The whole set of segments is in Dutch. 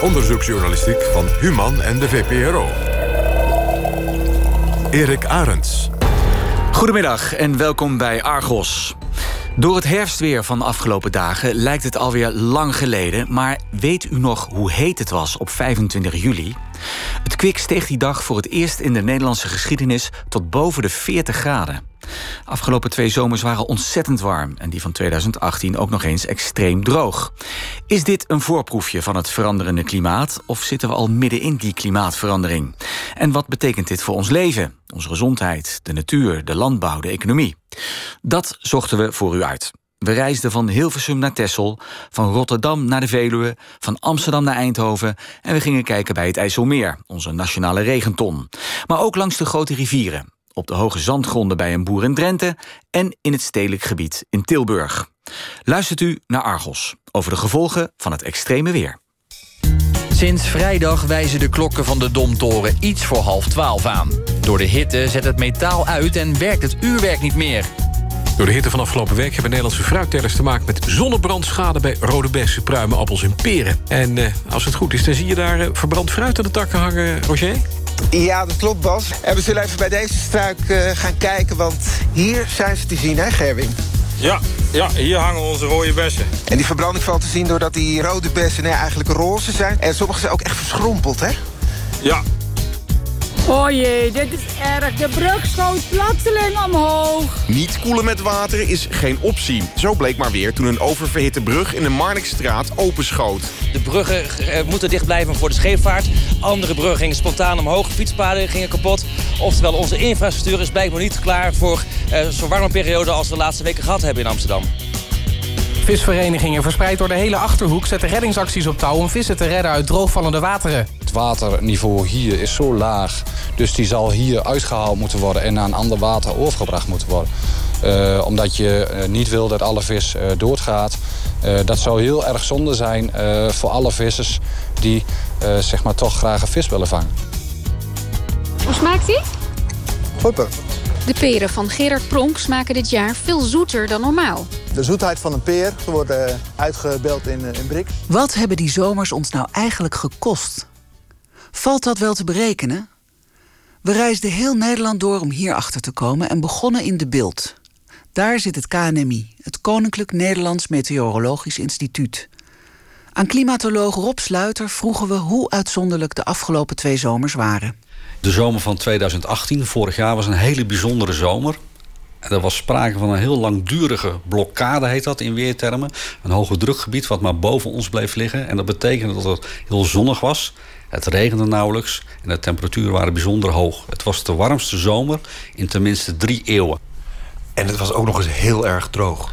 Onderzoeksjournalistiek van Human en de VPRO. Erik Arends. Goedemiddag en welkom bij Argos. Door het herfstweer van de afgelopen dagen lijkt het alweer lang geleden... maar weet u nog hoe heet het was op 25 juli? Het kwik steeg die dag voor het eerst in de Nederlandse geschiedenis... tot boven de 40 graden. Afgelopen twee zomers waren ontzettend warm... en die van 2018 ook nog eens extreem droog. Is dit een voorproefje van het veranderende klimaat... of zitten we al midden in die klimaatverandering? En wat betekent dit voor ons leven, onze gezondheid, de natuur, de landbouw, de economie? Dat zochten we voor u uit. We reisden van Hilversum naar Texel, van Rotterdam naar de Veluwe, van Amsterdam naar Eindhoven en we gingen kijken bij het IJsselmeer, onze nationale regenton. Maar ook langs de grote rivieren, op de hoge zandgronden bij een boer in Drenthe en in het stedelijk gebied in Tilburg. Luistert u naar Argos over de gevolgen van het extreme weer. Sinds vrijdag wijzen de klokken van de Domtoren iets voor half twaalf aan. Door de hitte zet het metaal uit en werkt het uurwerk niet meer. Door de hitte van afgelopen week hebben Nederlandse fruittellers te maken... met zonnebrandschade bij rode bessen, pruimen, appels en peren. En eh, als het goed is, dan zie je daar eh, verbrand fruit aan de takken hangen, Roger? Ja, dat klopt, Bas. En we zullen even bij deze struik uh, gaan kijken... want hier zijn ze te zien, hè, Gerwin? Ja, ja, hier hangen onze rode bessen. En die verbranding valt te zien doordat die rode bessen nee, eigenlijk roze zijn. En sommige zijn ook echt verschrompeld, hè? Ja, Oh jee, dit is erg. De brug schoot plotseling omhoog. Niet koelen met water is geen optie. Zo bleek maar weer toen een oververhitte brug in de Marnixstraat openschoot. De bruggen eh, moeten dicht blijven voor de scheepvaart. Andere bruggen gingen spontaan omhoog. Fietspaden gingen kapot. Oftewel, onze infrastructuur is blijkbaar niet klaar voor uh, zo'n warme periode als we de laatste weken gehad hebben in Amsterdam. Visverenigingen verspreid door de hele Achterhoek zetten reddingsacties op touw om vissen te redden uit droogvallende wateren. Het waterniveau hier is zo laag, dus die zal hier uitgehaald moeten worden en naar een ander water overgebracht moeten worden. Uh, omdat je uh, niet wil dat alle vis uh, doodgaat. dat zou heel erg zonde zijn voor alle vissers die zeg maar toch graag een vis willen vangen. Hoe smaakt die? Goed. De peren van Gerard Pronk smaken dit jaar veel zoeter dan normaal. De zoetheid van een peer wordt uitgebeeld in, in brik. Wat hebben die zomers ons nou eigenlijk gekost? Valt dat wel te berekenen? We reisden heel Nederland door om hier achter te komen en begonnen in de Beeld. Daar zit het KNMI, het Koninklijk Nederlands Meteorologisch Instituut. Aan klimatoloog Rob Sluiter vroegen we hoe uitzonderlijk de afgelopen twee zomers waren. De zomer van 2018, vorig jaar, was een hele bijzondere zomer. Er was sprake van een heel langdurige blokkade, heet dat in weertermen. Een hoge drukgebied wat maar boven ons bleef liggen. En dat betekende dat het heel zonnig was. Het regende nauwelijks en de temperaturen waren bijzonder hoog. Het was de warmste zomer in tenminste drie eeuwen. En het was ook nog eens heel erg droog.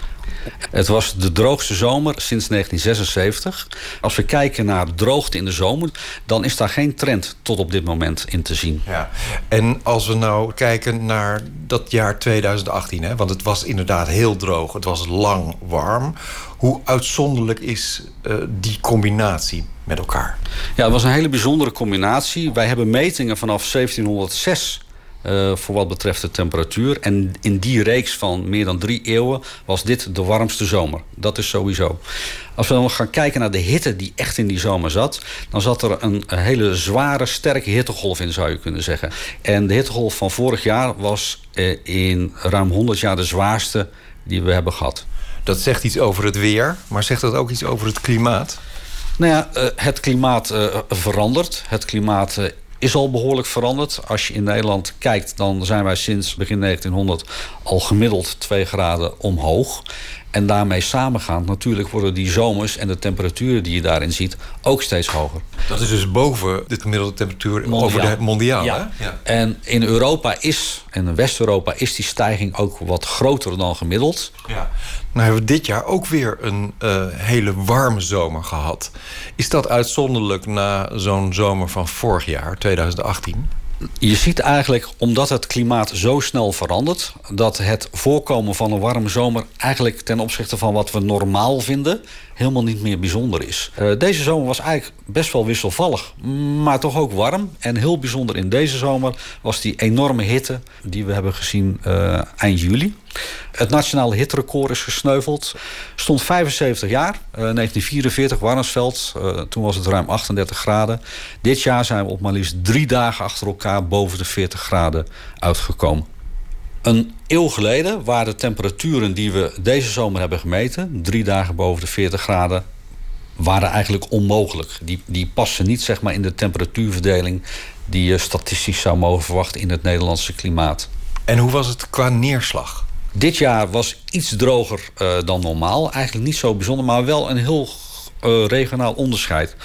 Het was de droogste zomer sinds 1976. Als we kijken naar droogte in de zomer, dan is daar geen trend tot op dit moment in te zien. Ja. En als we nou kijken naar dat jaar 2018, hè, want het was inderdaad heel droog, het was lang warm. Hoe uitzonderlijk is uh, die combinatie met elkaar? Ja, het was een hele bijzondere combinatie. Wij hebben metingen vanaf 1706 uh, voor wat betreft de temperatuur. En in die reeks van meer dan drie eeuwen was dit de warmste zomer. Dat is sowieso. Als we dan gaan kijken naar de hitte die echt in die zomer zat... dan zat er een hele zware, sterke hittegolf in, zou je kunnen zeggen. En de hittegolf van vorig jaar was uh, in ruim 100 jaar de zwaarste die we hebben gehad. Dat zegt iets over het weer, maar zegt dat ook iets over het klimaat? Nou ja, uh, het klimaat verandert. Het klimaat is al behoorlijk veranderd. Als je in Nederland kijkt, dan zijn wij sinds begin 1900 al gemiddeld 2 graden omhoog. En daarmee samengaand, natuurlijk worden die zomers en de temperaturen die je daarin ziet ook steeds hoger. Dat is dus boven de gemiddelde temperatuur over de mondiaal. Ja. ja. En in Europa is, en in West-Europa, is die stijging ook wat groter dan gemiddeld. Ja. Nou hebben we dit jaar ook weer een uh, hele warme zomer gehad. Is dat uitzonderlijk na zo'n zomer van vorig jaar, 2018? Je ziet eigenlijk, omdat het klimaat zo snel verandert... dat het voorkomen van een warme zomer eigenlijk ten opzichte van wat we normaal vinden... helemaal niet meer bijzonder is. Uh, deze zomer was eigenlijk best wel wisselvallig, maar toch ook warm. En heel bijzonder in deze zomer was die enorme hitte die we hebben gezien uh, eind juli. Het nationale hitterecord is gesneuveld. Stond 75 jaar. Uh, 1944, Warnsveld. Uh, toen was het ruim 38 graden. Dit jaar zijn we op maar liefst drie dagen achter elkaar boven de 40 graden uitgekomen. Een eeuw geleden waren de temperaturen die we deze zomer hebben gemeten... drie dagen boven de 40 graden, waren eigenlijk onmogelijk. Die, die passen niet zeg maar, in de temperatuurverdeling... die je statistisch zou mogen verwachten in het Nederlandse klimaat. En hoe was het qua neerslag? Dit jaar was iets droger uh, dan normaal. Eigenlijk niet zo bijzonder, maar wel een heel uh, regionaal onderscheid.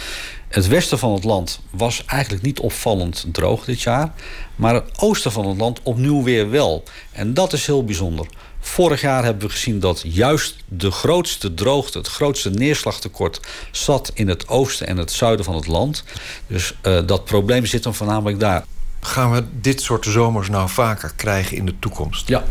Het westen van het land was eigenlijk niet opvallend droog dit jaar. Maar het oosten van het land opnieuw weer wel. En dat is heel bijzonder. Vorig jaar hebben we gezien dat juist de grootste droogte, het grootste neerslagtekort, zat in het oosten en het zuiden van het land. Dus uh, dat probleem zit dan voornamelijk daar. Gaan we dit soort zomers nou vaker krijgen in de toekomst? Ja,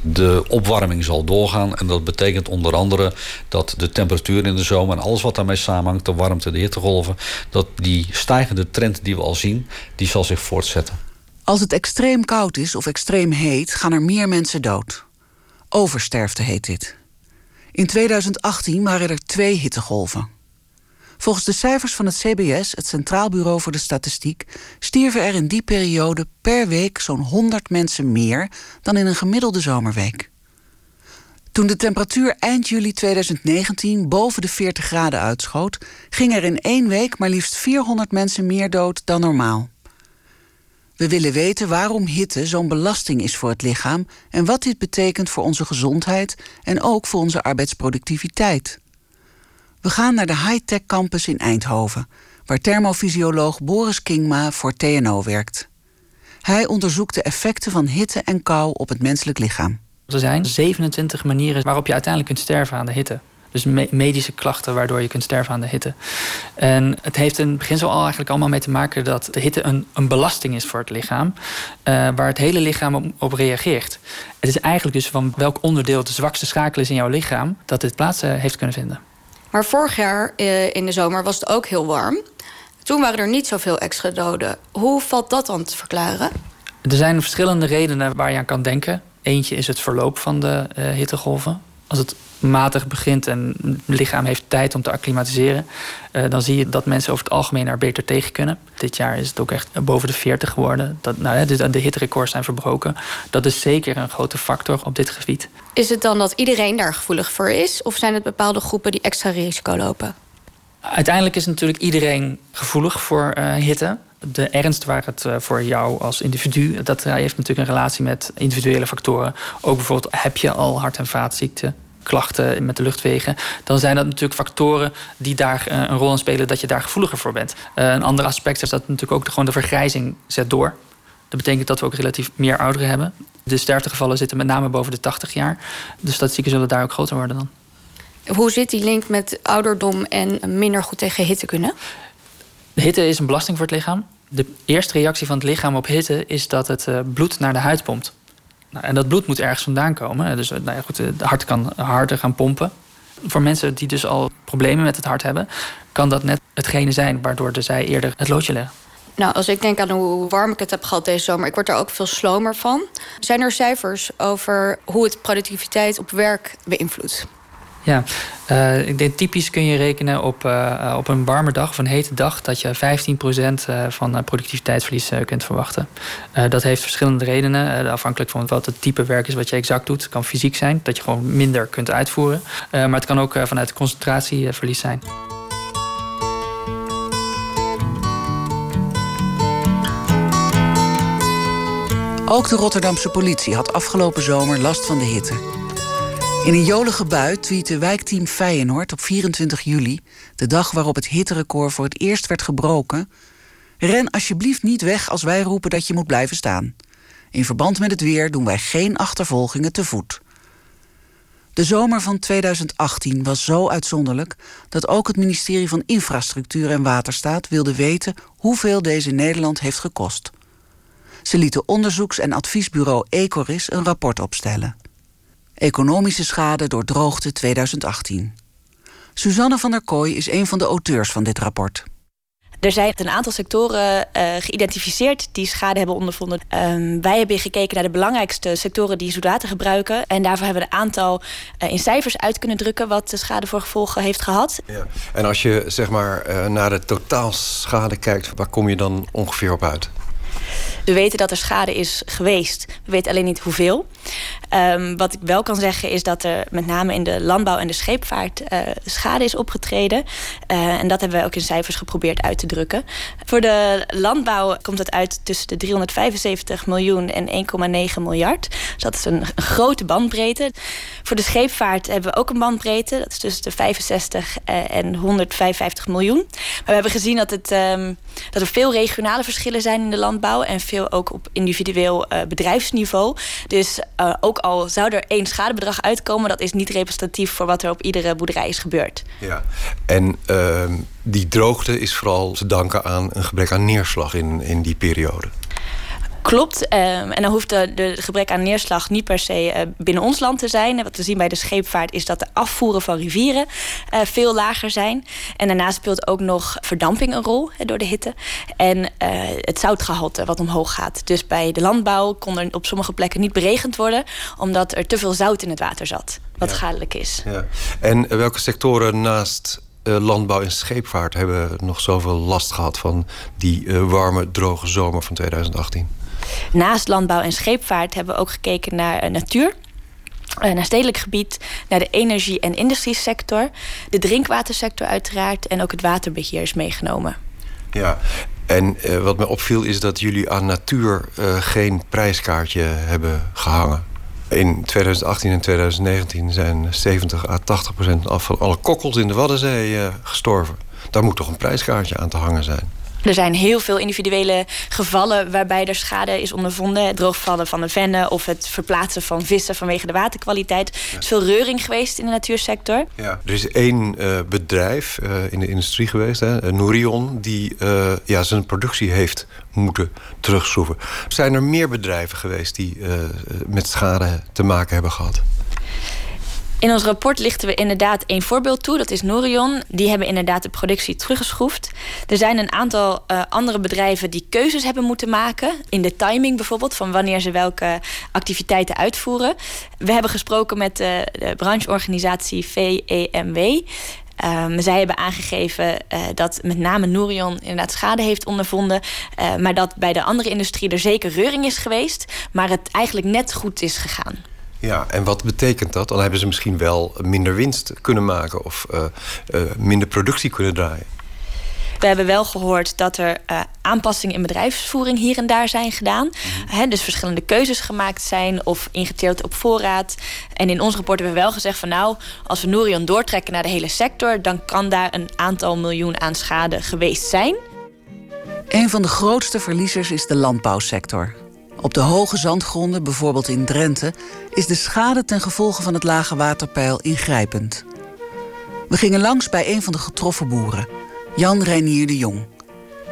de opwarming zal doorgaan. En dat betekent onder andere dat de temperatuur in de zomer... en alles wat daarmee samenhangt, de warmte, de hittegolven... dat die stijgende trend die we al zien, die zal zich voortzetten. Als het extreem koud is of extreem heet, gaan er meer mensen dood. Oversterfte heet dit. In 2018 waren er twee hittegolven. Volgens de cijfers van het CBS, het Centraal Bureau voor de Statistiek, stierven er in die periode per week zo'n 100 mensen meer dan in een gemiddelde zomerweek. Toen de temperatuur eind juli 2019 boven de 40 graden uitschoot, ging er in één week maar liefst 400 mensen meer dood dan normaal. We willen weten waarom hitte zo'n belasting is voor het lichaam en wat dit betekent voor onze gezondheid en ook voor onze arbeidsproductiviteit. We gaan naar de high-tech campus in Eindhoven, waar thermofysioloog Boris Kingma voor TNO werkt. Hij onderzoekt de effecten van hitte en kou op het menselijk lichaam. Er zijn 27 manieren waarop je uiteindelijk kunt sterven aan de hitte. Dus medische klachten waardoor je kunt sterven aan de hitte. En het heeft in het beginsel al eigenlijk allemaal mee te maken dat de hitte een, een belasting is voor het lichaam. Uh, waar het hele lichaam op, reageert. Het is eigenlijk dus van welk onderdeel de zwakste schakel is in jouw lichaam dat dit plaats uh, heeft kunnen vinden. Maar vorig jaar uh, in de zomer was het ook heel warm. Toen waren er niet zoveel extra doden. Hoe valt dat dan te verklaren? Er zijn verschillende redenen waar je aan kan denken. Eentje is het verloop van de hittegolven. Als het matig begint en het lichaam heeft tijd om te acclimatiseren, uh, dan zie je dat mensen over het algemeen er beter tegen kunnen. Dit jaar is het ook echt boven de 40 geworden. Dat, nou, dus de hitterecords zijn verbroken. Dat is zeker een grote factor op dit gebied. Is het dan dat iedereen daar gevoelig voor is, of zijn het bepaalde groepen die extra risico lopen? Uiteindelijk is natuurlijk iedereen gevoelig voor uh, hitte de ernst waar het uh, voor jou als individu... dat uh, heeft natuurlijk een relatie met individuele factoren. Ook bijvoorbeeld heb je al hart- en vaatziekten klachten met de luchtwegen, dan zijn dat natuurlijk factoren die daar uh, een rol in spelen dat je daar gevoeliger voor bent. Een ander aspect is dat natuurlijk ook de, gewoon de vergrijzing zet door. Dat betekent dat we ook relatief meer ouderen hebben. De sterftegevallen zitten met name boven de 80 jaar. De statistieken zullen daar ook groter worden dan. Hoe zit die link met ouderdom en minder goed tegen hitte kunnen? De hitte is een belasting voor het lichaam. De eerste reactie van het lichaam op hitte is dat het uh, bloed naar de huid pompt. Nou, en dat bloed moet ergens vandaan komen. Dus nou ja, goed, het hart kan harder gaan pompen. Voor mensen die dus al problemen met het hart hebben, kan dat net hetgene zijn waardoor zij eerder het loodje leggen. Nou, als ik denk aan hoe warm ik het heb gehad deze zomer, ik word er ook veel slomer van. Zijn er cijfers over hoe het productiviteit op werk beïnvloedt? Ja, uh, ik denk typisch kun je rekenen op, uh, op een warme dag of een hete dag dat je 15% van productiviteitsverlies kunt verwachten. dat heeft verschillende redenen, afhankelijk van wat het type werk is wat je exact doet. Het kan fysiek zijn, dat je gewoon minder kunt uitvoeren, maar het kan ook vanuit concentratieverlies zijn. Ook de Rotterdamse politie had afgelopen zomer last van de hitte. In een jolige bui tweette wijkteam Feyenoord op 24 juli, de dag waarop het hitterecord voor het eerst werd gebroken. Ren alsjeblieft niet weg als wij roepen dat je moet blijven staan. In verband met het weer doen wij geen achtervolgingen te voet. De zomer van 2018 was zo uitzonderlijk dat ook het ministerie van Infrastructuur en Waterstaat wilde weten hoeveel deze Nederland heeft gekost. Ze lieten onderzoeks- en adviesbureau Ecoris een rapport opstellen. Economische schade door droogte 2018. Suzanne van der Kooi is een van de auteurs van dit rapport. Er zijn een aantal sectoren uh, geïdentificeerd die schade hebben ondervonden. Um, wij hebben gekeken naar de belangrijkste sectoren die zoetwater gebruiken. En daarvoor hebben we een aantal uh, in cijfers uit kunnen drukken wat de schade voor gevolgen heeft gehad. Ja. En als je zeg maar uh, naar de totaalschade kijkt, waar kom je dan ongeveer op uit? We weten dat er schade is geweest. We weten alleen niet hoeveel. Um, wat ik wel kan zeggen is dat er met name in de landbouw en de scheepvaart uh, schade is opgetreden. Uh, en dat hebben we ook in cijfers geprobeerd uit te drukken. Voor de landbouw komt het uit tussen de 375 miljoen en 1,9 miljard. Dus dat is een, een, grote bandbreedte. Voor de scheepvaart hebben we ook een bandbreedte. Dat is tussen de 65 uh, en 155 miljoen. Maar we hebben gezien dat, het, um, dat er veel regionale verschillen zijn in de landbouw. En veel ook op individueel bedrijfsniveau. Dus ook al zou er één schadebedrag uitkomen, dat is niet representatief voor wat er op iedere boerderij is gebeurd. Ja, en uh, die droogte is vooral te danken aan een gebrek aan neerslag in, in die periode. Klopt. Um, en dan hoeft de, de, gebrek aan neerslag niet per se uh, binnen ons land te zijn. Wat we zien bij de scheepvaart is dat de afvoeren van rivieren uh, veel lager zijn. En daarnaast speelt ook nog verdamping een rol he, door de hitte. En uh, het zoutgehalte wat omhoog gaat. Dus bij de landbouw kon er op sommige plekken niet beregend worden... omdat er te veel zout in het water zat, wat ja. schadelijk is. Ja. En welke sectoren naast landbouw en scheepvaart hebben nog zoveel last gehad van die warme, droge zomer van 2018? Naast landbouw en scheepvaart hebben we ook gekeken naar uh, natuur. Uh, naar stedelijk gebied, naar de energie- en industriesector, de drinkwatersector uiteraard en ook het waterbeheer is meegenomen. Ja, en uh, wat me opviel is dat jullie aan natuur geen prijskaartje hebben gehangen. In 2018 en 2019 zijn 70 à 80 procent van alle kokkels in de Waddenzee gestorven. Daar moet toch een prijskaartje aan te hangen zijn? Er zijn heel veel individuele gevallen waarbij er schade is ondervonden. Het droogvallen van de vennen of het verplaatsen van vissen vanwege de waterkwaliteit. Ja. Er is veel reuring geweest in de natuursector. Ja, er is één uh, bedrijf uh, in de industrie geweest, hè, Nourion, die uh, ja, zijn productie heeft moeten terugschroeven. Zijn er meer bedrijven geweest die met schade te maken hebben gehad? In ons rapport lichten we inderdaad één voorbeeld toe. Dat is Norion. Die hebben inderdaad de productie teruggeschroefd. Er zijn een aantal uh, andere bedrijven die keuzes hebben moeten maken. In de timing bijvoorbeeld, van wanneer ze welke activiteiten uitvoeren. We hebben gesproken met uh, de brancheorganisatie VEMW. Um, zij hebben aangegeven uh, dat met name Nourion inderdaad schade heeft ondervonden. Maar dat bij de andere industrie er zeker reuring is geweest. Maar het eigenlijk net goed is gegaan. Ja, en wat betekent dat? Dan hebben ze misschien wel minder winst kunnen maken of uh, uh, minder productie kunnen draaien. We hebben wel gehoord dat er uh, aanpassingen in bedrijfsvoering hier en daar zijn gedaan. Mm -hmm. He, dus verschillende keuzes gemaakt zijn of ingeteeld op voorraad. En in ons rapport hebben we wel gezegd van nou, als we Nourion doortrekken naar de hele sector, dan kan daar een aantal miljoen aan schade geweest zijn. Een van de grootste verliezers is de landbouwsector. Op de hoge zandgronden, bijvoorbeeld in Drenthe, is de schade ten gevolge van het lage waterpeil ingrijpend. We gingen langs bij een van de getroffen boeren, Jan Reinier de Jong.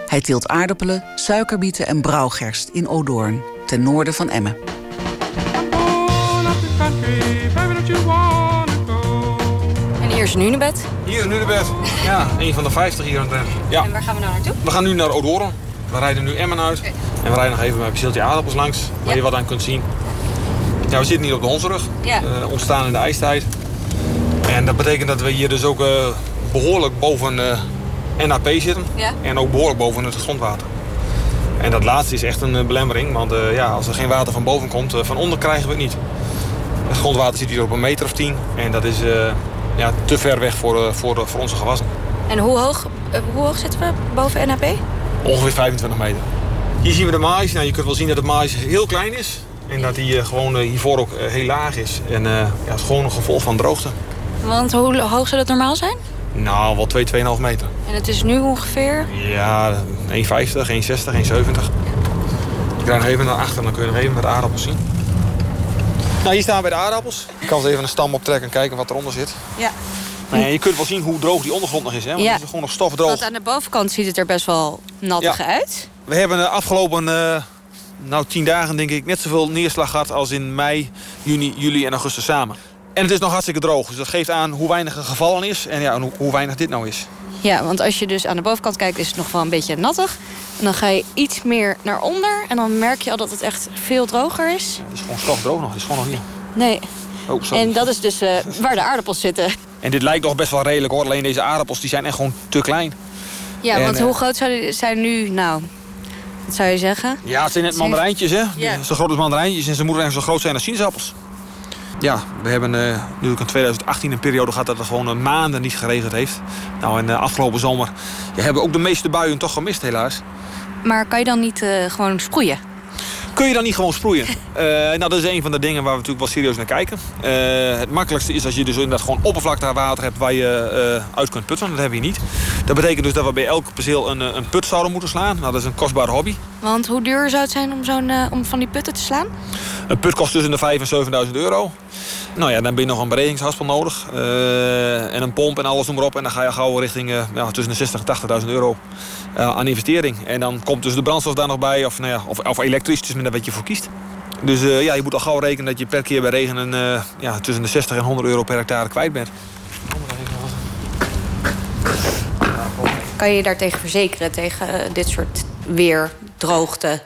Hij teelt aardappelen, suikerbieten en brouwgerst in Odoorn, ten noorden van Emmen. En hier is Nunebed. Hier is Nunebed. Ja, een van de 50 hier aan Drenthe. Ja. En waar gaan we nou naartoe? We gaan nu naar Odoorn. We rijden nu Emmen uit. En we rijden nog even met een aardappels langs, waar je wat aan kunt zien. Ja, we zitten hier op de Hondsrug, ja. uh, ontstaan in de ijstijd. En dat betekent dat we hier dus ook uh, behoorlijk boven uh, NAP zitten. En ook behoorlijk boven het grondwater. En dat laatste is echt een belemmering, want ja, als er geen water van boven komt, van onder krijgen we het niet. Het grondwater zit hier op een meter of tien en dat is ja, te ver weg voor, voor, voor onze gewassen. En hoe hoog, hoe hoog zitten we boven NAP? Ongeveer 25 meter. Hier zien we de maïs. Nou, je kunt wel zien dat de maïs heel klein is. En dat die uh, gewoon uh, hiervoor ook uh, heel laag is. En ja, het is gewoon een gevolg van droogte. Want hoe hoog zou dat normaal zijn? Nou, wel 2, 2,5 meter. En het is nu ongeveer? Ja, 1,50, 1,60, 1,70. Je krijgt nog even naar achter en dan kun je nog even met de aardappels zien. Nou, hier staan we bij de aardappels. Je kan eens even een stam optrekken en kijken wat eronder zit. Ja. Je kunt wel zien hoe droog die ondergrond nog is. Hè? Want ja. het is gewoon nog stofdroog. Want aan de bovenkant ziet het er best wel nattig ja. uit. We hebben de afgelopen uh, nou, tien dagen denk ik net zoveel neerslag gehad als in mei, juni, juli en augustus samen. En het is nog hartstikke droog. Dus dat geeft aan hoe weinig er gevallen is. En ja, hoe, hoe weinig dit nou is. Ja, want als je dus aan de bovenkant kijkt, is het nog wel een beetje nattig. En dan ga je iets meer naar onder. En dan merk je al dat het echt veel droger is. Het is gewoon stokdroog nog. Het is gewoon nog niet. Nee. Oh. En dat is dus eh, waar de aardappels zitten. En dit lijkt nog best wel redelijk hoor. Alleen deze aardappels die zijn echt gewoon te klein. Ja, En, want eh, hoe groot zijn zijn nu? Nou, wat zou je zeggen? Ja, het zijn net mandarijntjes, hè? Ja. Zo groot als mandarijntjes en ze moeten eigenlijk zo groot zijn als sinaasappels. Ja, we hebben eh, nu ook in 2018 een periode gehad dat het gewoon eh, maanden niet geregend heeft. Nou, en de afgelopen zomer ja, hebben ook de meeste buien toch gemist, helaas. Maar kan je dan niet eh, gewoon sproeien? Kun je dan niet gewoon sproeien? Eh, nou, dat is een van de dingen waar we natuurlijk wel serieus naar kijken. Eh, het makkelijkste is als je dus inderdaad gewoon oppervlakte water hebt waar je eh, uit kunt putten. Dat hebben we niet. Dat betekent dus dat we bij elk perceel een, een put zouden moeten slaan. Nou, dat is een kostbare hobby. Want hoe duur zou het zijn om, zo'n, om van die putten te slaan? Een put kost tussen de 5.000 en 7.000 euro. Nou ja, dan ben je nog een beregingshaspel nodig. eh, en een pomp en alles noem maar op. En dan ga je gauw richting eh, ja, tussen de 60.000 en 80.000 euro eh, aan investering. En dan komt dus de brandstof daar nog bij. Of, nou ja, of, of elektrisch, dus met wat je voor kiest. Dus ja, je moet al gauw rekenen dat je per keer bij regen een, ja, tussen de 60 en 100 euro per hectare kwijt bent. Kan je je daartegen verzekeren, tegen dit soort weer, droogte?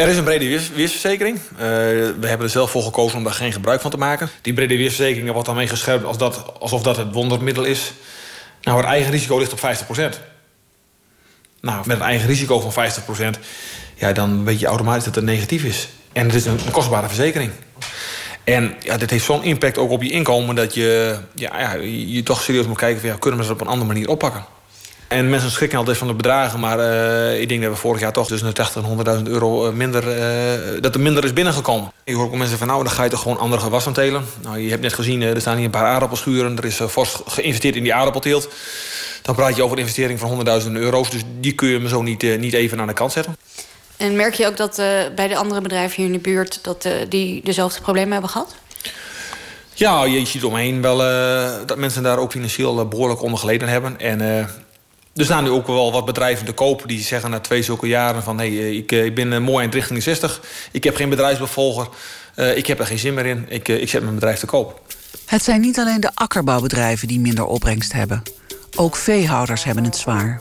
Er is een brede weers- weersverzekering. Eh, we hebben er zelf voor gekozen om daar geen gebruik van te maken. Die brede weersverzekering wordt dan meegescherpt als dat, alsof dat het wondermiddel is. Nou, het eigen risico ligt op 50%. Nou, met een eigen risico van 50%, ja, dan weet je automatisch dat het negatief is. En het is een, kostbare verzekering. En ja, dit heeft zo'n impact ook op je inkomen dat je, ja, ja, je toch serieus moet kijken van kunnen we ze op een andere manier oppakken. En mensen schrikken altijd van de bedragen, maar eh, ik denk dat we vorig jaar toch tussen de 80 en 100.000 euro eh, minder, eh, dat er minder is binnengekomen. Ik hoor ook mensen van nou, dan ga je toch gewoon andere gewassen telen. Nou, je hebt net gezien, er staan hier een paar aardappelschuren, er is fors geïnvesteerd in die aardappelteelt. Dan praat je over een investering van honderdduizenden euro's, dus die kun je me zo niet, niet even aan de kant zetten. En merk je ook dat bij de andere bedrijven hier in de buurt... dat die dezelfde problemen hebben gehad? Ja, je ziet omheen wel dat mensen daar ook financieel eh, behoorlijk onder geleden hebben. En er staan nu ook wel wat bedrijven te koop die zeggen na twee zulke jaren van... hé, hey, ik, eh, ik ben eh, mooi in richting de 60, ik heb geen bedrijfsbevolger, eh, ik heb er geen zin meer in, ik, eh, ik zet mijn bedrijf te koop. Het zijn niet alleen de akkerbouwbedrijven die minder opbrengst hebben. Ook veehouders hebben het zwaar.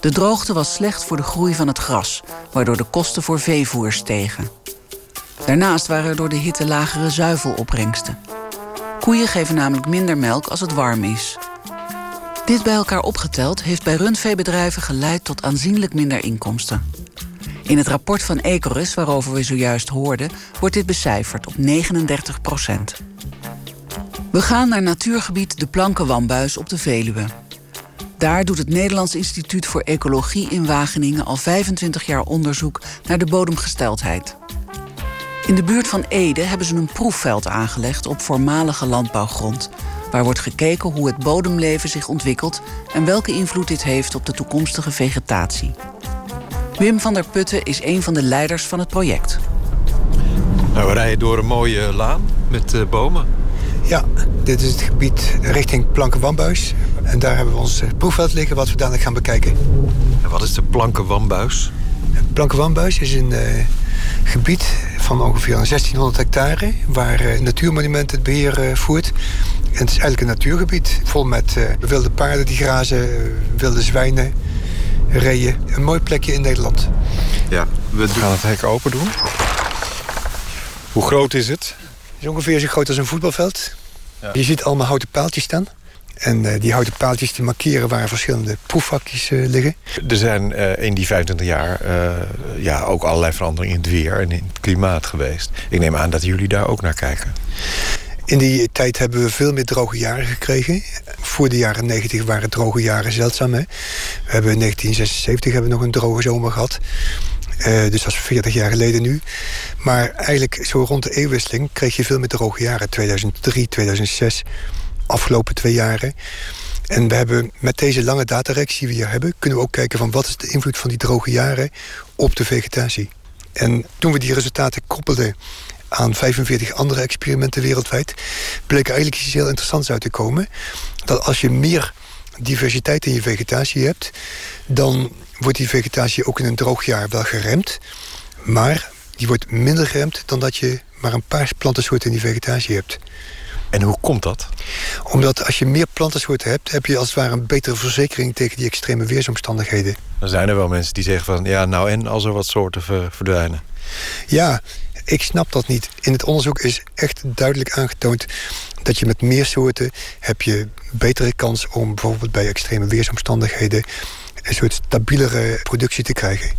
De droogte was slecht voor de groei van het gras, waardoor de kosten voor veevoer stegen. Daarnaast waren er door de hitte lagere zuivelopbrengsten. Koeien geven namelijk minder melk als het warm is. Dit bij elkaar opgeteld heeft bij rundveebedrijven geleid tot aanzienlijk minder inkomsten. In het rapport van Ecorus, waarover we zojuist hoorden, wordt dit becijferd op 39 procent. We gaan naar natuurgebied De Plankenwambuis op de Veluwe. Daar doet het Nederlands Instituut voor Ecologie in Wageningen al 25 jaar onderzoek naar de bodemgesteldheid. In de buurt van Ede hebben ze een proefveld aangelegd op voormalige landbouwgrond, waar wordt gekeken hoe het bodemleven zich ontwikkelt en welke invloed dit heeft op de toekomstige vegetatie. Wim van der Putten is een van de leiders van het project. Nou, we rijden door een mooie laan met eh, bomen. Ja, dit is het gebied richting Plankenwambuis. En daar hebben we ons eh, proefveld liggen wat we dadelijk gaan bekijken. En wat is de Plankenwambuis? Plankenwambuis is een eh, gebied van ongeveer 1600 hectare... waar eh, Natuurmonument het beheer eh, voert. En het is eigenlijk een natuurgebied vol met eh, wilde paarden die grazen... wilde zwijnen, reeën. Een mooi plekje in Nederland. Ja, we gaan het hek open doen. Hoe groot is het? Het is ongeveer zo groot als een voetbalveld. Je ziet allemaal houten paaltjes staan. En eh, die houten paaltjes die markeren waar verschillende proefvakjes eh, liggen. Er zijn eh, in die 25 jaar ja, ook allerlei veranderingen in het weer en in het klimaat geweest. Ik neem aan dat jullie daar ook naar kijken. In die tijd hebben we veel meer droge jaren gekregen. Voor de jaren 90 waren droge jaren zeldzaam. Hè? We hebben in 1976 hebben we nog een droge zomer gehad. Eh, dus dat is 40 jaar geleden nu. Maar eigenlijk zo rond de eeuwwisseling kreeg je veel meer droge jaren. 2003, 2006, afgelopen twee jaren. En we hebben met deze lange datareeks die we hier hebben... kunnen we ook kijken van wat is de invloed van die droge jaren op de vegetatie. En toen we die resultaten koppelden aan 45 andere experimenten wereldwijd... bleek eigenlijk iets heel interessants uit te komen. Dat als je meer diversiteit in je vegetatie hebt... dan wordt die vegetatie ook in een droog jaar wel geremd. Maar die wordt minder geremd dan dat je maar een paar plantensoorten in die vegetatie hebt. En hoe komt dat? Omdat als je meer plantensoorten hebt, heb je als het ware een betere verzekering tegen die extreme weersomstandigheden. Dan zijn er wel mensen die zeggen van ja, nou en als er wat soorten verdwijnen. Ja, ik snap dat niet. In het onderzoek is echt duidelijk aangetoond dat je met meer soorten heb je betere kans om bijvoorbeeld bij extreme weersomstandigheden een soort stabielere productie te krijgen.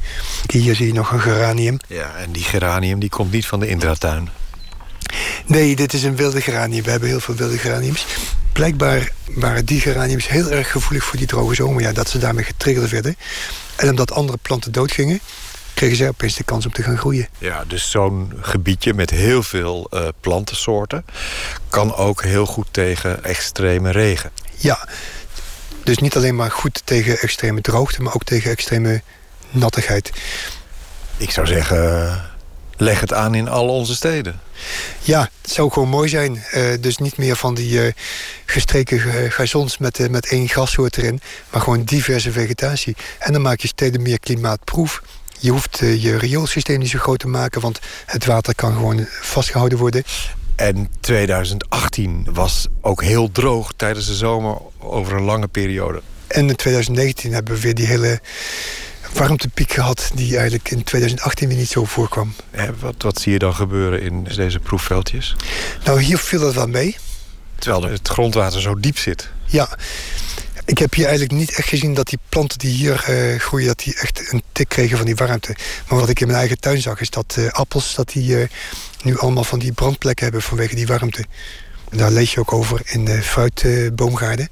Hier zie je nog een geranium. Ja, en die geranium die komt niet van de intratuin. Nee, dit is een wilde geranium. We hebben heel veel wilde geraniums. Blijkbaar waren die geraniums heel erg gevoelig voor die droge zomer. Ja, dat ze daarmee getriggerd werden. En omdat andere planten doodgingen, kregen zij opeens de kans om te gaan groeien. Ja, dus zo'n gebiedje met heel veel uh, plantensoorten... kan ook heel goed tegen extreme regen. Ja, dus niet alleen maar goed tegen extreme droogte... maar ook tegen extreme nattigheid. Ik zou zeggen, leg het aan in al onze steden. Ja, het zou gewoon mooi zijn. Uh, dus niet meer van die uh, gestreken gazons met, uh, met één grassoort erin... maar gewoon diverse vegetatie. En dan maak je steden meer klimaatproef. Je hoeft je rioolsysteem niet zo groot te maken... want het water kan gewoon vastgehouden worden. En 2018 was ook heel droog tijdens de zomer over een lange periode. En in 2019 hebben we weer die hele warmtepiek gehad... die eigenlijk in 2018 weer niet zo voorkwam. wat, wat zie je dan gebeuren in deze proefveldjes? Nou, hier viel dat wel mee. Terwijl het grondwater zo diep zit. Ja, ik heb hier eigenlijk niet echt gezien dat die planten die hier uh, groeien... dat die echt een tik kregen van die warmte. Maar wat ik in mijn eigen tuin zag is dat uh, appels... dat die uh, nu allemaal van die brandplekken hebben vanwege die warmte. En daar lees je ook over in de fruitboomgaarden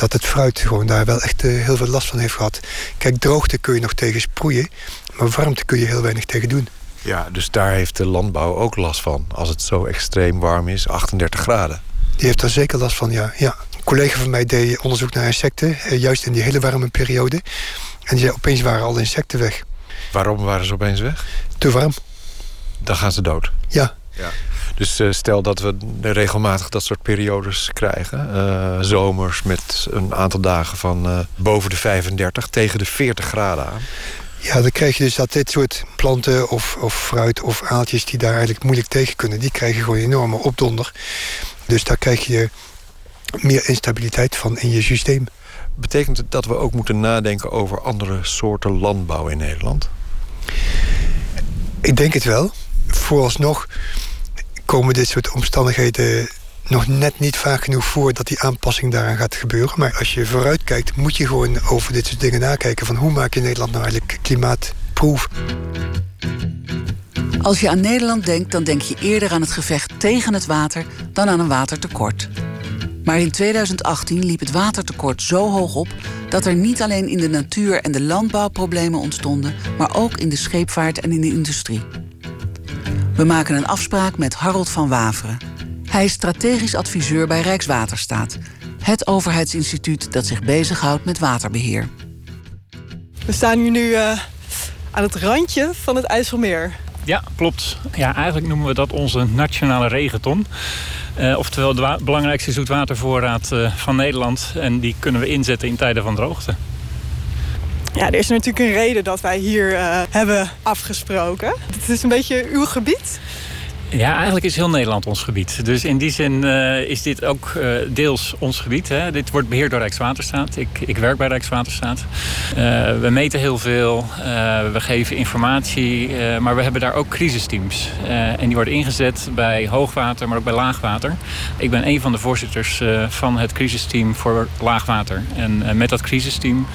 dat het fruit gewoon daar wel echt uh, heel veel last van heeft gehad. Kijk, droogte kun je nog tegen sproeien, maar warmte kun je heel weinig tegen doen. Ja, dus daar heeft de landbouw ook last van. Als het zo extreem warm is, 38 graden. Die heeft daar zeker last van, ja. ja. Een collega van mij deed onderzoek naar insecten, uh, juist in die hele warme periode. En die zei, opeens waren alle insecten weg. Waarom waren ze opeens weg? Te warm. Dan gaan ze dood? Ja. ja. Dus uh, stel dat we regelmatig dat soort periodes krijgen. Uh, zomers met een aantal dagen van uh, boven de 35 tegen de 40 graden aan. Ja, dan krijg je dus dat dit soort planten of, of fruit of aaltjes... die daar eigenlijk moeilijk tegen kunnen... die krijgen gewoon enorme opdonder. Dus daar krijg je meer instabiliteit van in je systeem. Betekent het dat we ook moeten nadenken over andere soorten landbouw in Nederland? Ik denk het wel. Vooralsnog komen dit soort omstandigheden nog net niet vaak genoeg voor dat die aanpassing daaraan gaat gebeuren. Maar als je vooruit kijkt, moet je gewoon over dit soort dingen nakijken. Van hoe maak je Nederland nou eigenlijk klimaatproef? Als je aan Nederland denkt, dan denk je eerder aan het gevecht tegen het water dan aan een watertekort. Maar in 2018 liep het watertekort zo hoog op dat er niet alleen in de natuur en de landbouw problemen ontstonden, maar ook in de scheepvaart en in de industrie. We maken een afspraak met Harold van Waveren. Hij is strategisch adviseur bij Rijkswaterstaat, het overheidsinstituut dat zich bezighoudt met waterbeheer. We staan hier nu uh, aan het randje van het IJsselmeer. Ja, klopt. Ja, eigenlijk noemen we dat onze nationale regenton. Uh, oftewel de belangrijkste zoetwatervoorraad uh, van Nederland. En die kunnen we inzetten in tijden van droogte. Ja, er is natuurlijk een reden dat wij hier uh, hebben afgesproken. Het is een beetje uw gebied. Ja, eigenlijk is heel Nederland ons gebied. Dus in die zin uh, is dit ook uh, deels ons gebied. Hè. Dit wordt beheerd door Rijkswaterstaat. Ik, ik werk bij Rijkswaterstaat. Uh, we meten heel veel. we geven informatie. maar we hebben daar ook crisisteams. en die worden ingezet bij hoogwater, maar ook bij laagwater. Ik ben een van de voorzitters van het crisisteam voor laagwater. En met dat crisisteam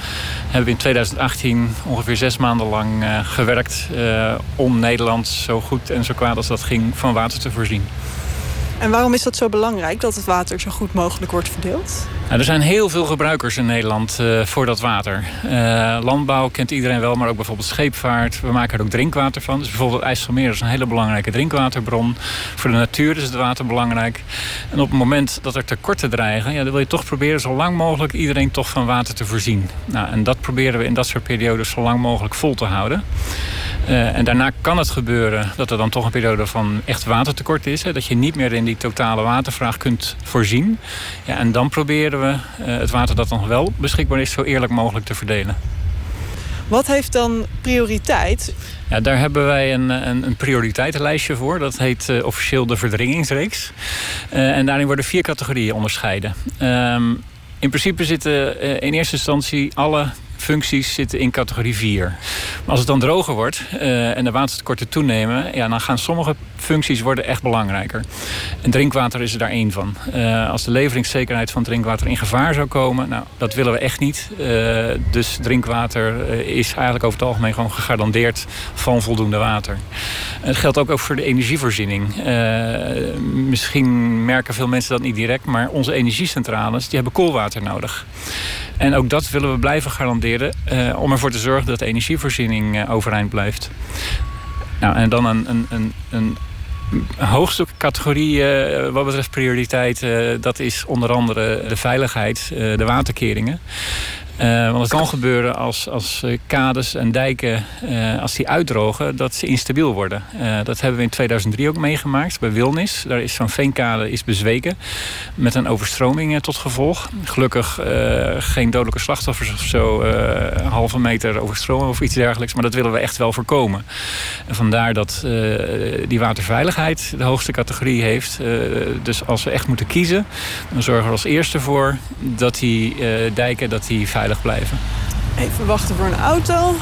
hebben we in 2018 ongeveer zes maanden lang gewerkt... om Nederland zo goed en zo kwaad als dat ging van water te voorzien. En waarom is dat zo belangrijk dat het water zo goed mogelijk wordt verdeeld? Nou, er zijn heel veel gebruikers in Nederland uh, voor dat water. Uh, landbouw kent iedereen wel, maar ook bijvoorbeeld scheepvaart. We maken er ook drinkwater van. Dus bijvoorbeeld IJsselmeer is een hele belangrijke drinkwaterbron. Voor de natuur is het water belangrijk. En op het moment dat er tekorten dreigen... Ja, dan wil je toch proberen zo lang mogelijk iedereen toch van water te voorzien. Nou, en dat proberen we in dat soort periodes zo lang mogelijk vol te houden. Uh, en daarna kan het gebeuren dat er dan toch een periode van echt watertekort is. Hè, dat je niet meer in die totale watervraag kunt voorzien. Ja, en dan proberen we uh, het water dat dan wel beschikbaar is zo eerlijk mogelijk te verdelen. Wat heeft dan prioriteit? Ja, daar hebben wij een, een, een prioriteitenlijstje voor. Dat heet uh, officieel de verdringingsreeks. En daarin worden vier categorieën onderscheiden. Um, in principe zitten in eerste instantie alle functies zitten in categorie 4. Maar als het dan droger wordt uh, en de watertekorten toenemen... Ja, dan gaan sommige functies worden echt belangrijker. En drinkwater is er daar één van. Uh, als de leveringszekerheid van drinkwater in gevaar zou komen... nou, dat willen we echt niet. Uh, dus drinkwater is eigenlijk over het algemeen gewoon gegarandeerd van voldoende water. Het geldt ook, ook voor de energievoorziening. misschien merken veel mensen dat niet direct... maar onze energiecentrales die hebben koolwater nodig. En ook dat willen we blijven garanderen uh, om ervoor te zorgen dat de energievoorziening uh, overeind blijft. Nou, en dan een, een, een, een hoogste categorie uh, wat betreft prioriteit, dat is onder andere de veiligheid, de waterkeringen. Uh, want het kan gebeuren als, als kades en dijken, uh, als die uitdrogen, dat ze instabiel worden. Dat hebben we in 2003 ook meegemaakt bij Wilnis. Daar is zo'n veenkade is bezweken met een overstroming tot gevolg. Gelukkig geen dodelijke slachtoffers of zo, een halve meter overstromen of iets dergelijks. Maar dat willen we echt wel voorkomen. En vandaar dat die waterveiligheid de hoogste categorie heeft. dus als we echt moeten kiezen, dan zorgen we als eerste voor dat die dijken dat die blijven. Even wachten voor een auto.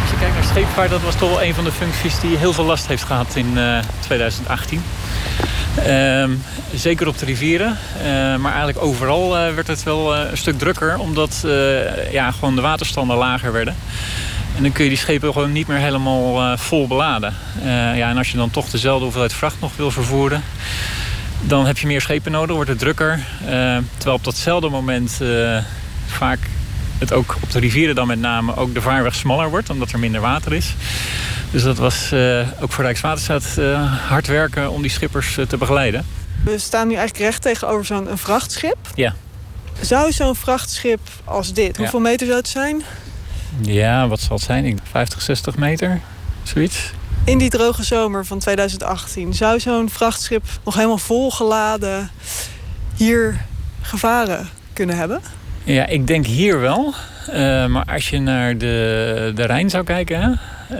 Als je kijkt naar scheepvaart, dat was toch wel een van de functies die heel veel last heeft gehad in uh, 2018. Uh, zeker op de rivieren, uh, maar eigenlijk overal uh, werd het wel een stuk drukker, omdat ja, gewoon de waterstanden lager werden. En dan kun je die schepen gewoon niet meer helemaal vol beladen. ja, en als je dan toch dezelfde hoeveelheid vracht nog wil vervoeren, dan heb je meer schepen nodig, wordt het drukker. terwijl op datzelfde moment vaak het ook op de rivieren dan met name ook de vaarweg smaller wordt, omdat er minder water is. Dus dat was uh, ook voor Rijkswaterstaat uh, hard werken om die schippers uh, te begeleiden. We staan nu eigenlijk recht tegenover zo'n vrachtschip. Ja. Zou zo'n vrachtschip als dit, ja. hoeveel meter zou het zijn? Ja, wat zal het zijn? 50, 60 meter, zoiets. In die droge zomer van 2018 zou zo'n vrachtschip nog helemaal volgeladen hier gevaren kunnen hebben? Ja, ik denk hier wel. Uh, maar als je naar de, de Rijn zou kijken, uh,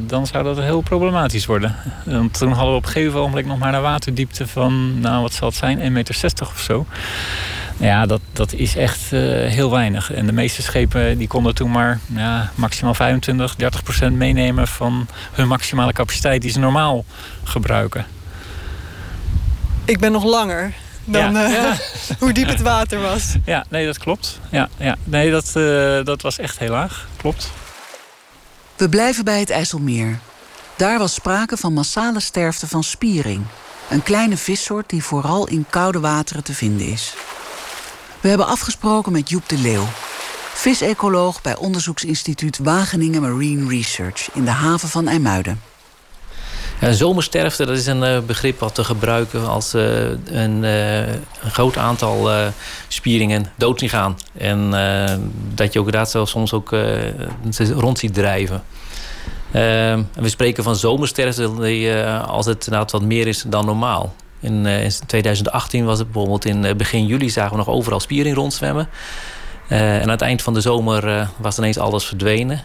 dan zou dat heel problematisch worden. Want toen hadden we op een gegeven moment nog maar een waterdiepte van, nou wat zal het zijn, 1,60 meter of zo. Ja, dat, dat is echt uh, heel weinig. En de meeste schepen die konden toen maar ja, maximaal 25, 30 procent meenemen van hun maximale capaciteit die ze normaal gebruiken. Ik ben nog langer dan ja. Uh, hoe diep het water was. Ja, nee, dat klopt. Ja, ja. Nee, dat, uh, dat was echt heel laag. Klopt. We blijven bij het IJsselmeer. Daar was sprake van massale sterfte van spiering. Een kleine vissoort die vooral in koude wateren te vinden is. We hebben afgesproken met Joep de Leeuw. Visecoloog bij onderzoeksinstituut Wageningen Marine Research... in de haven van IJmuiden. Ja, zomersterfte dat is een uh, begrip wat we gebruiken als uh, een, uh, een, groot aantal spieringen dood zien gaan. En dat je ook inderdaad zelfs soms ook rond ziet drijven. we spreken van zomersterfte als het wat meer is dan normaal. In, in 2018 was het bijvoorbeeld in begin juli zagen we nog overal spiering rondzwemmen. en aan het eind van de zomer was ineens alles verdwenen.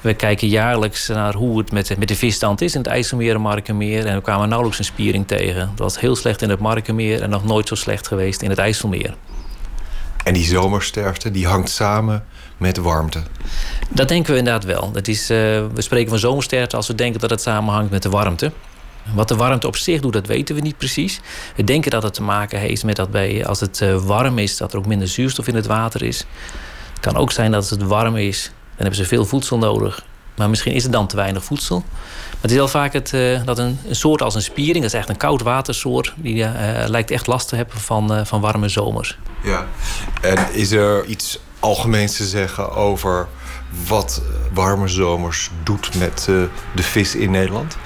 We kijken jaarlijks naar hoe het met, met de visstand is in het IJsselmeer en Markenmeer. En we kwamen nauwelijks een spiering tegen. Dat was heel slecht in het Markenmeer en nog nooit zo slecht geweest in het IJsselmeer. En die zomersterfte die hangt samen met warmte? Dat denken we inderdaad wel. Dat is, uh, we spreken van zomersterfte als we denken dat het samenhangt met de warmte. Wat de warmte op zich doet, dat weten we niet precies. We denken dat het te maken heeft met dat bij, als het uh, warm is, dat er ook minder zuurstof in het water is. Het kan ook zijn dat als het warm is, hebben ze veel voedsel nodig. Maar misschien is er dan te weinig voedsel. Maar het is wel vaak het, uh, dat een, een, soort als een spiering, dat is echt een koud watersoort, die uh, lijkt echt last te hebben van, uh, van warme zomers. Ja, en is er iets algemeens te zeggen over wat warme zomers doet met de vis in Nederland?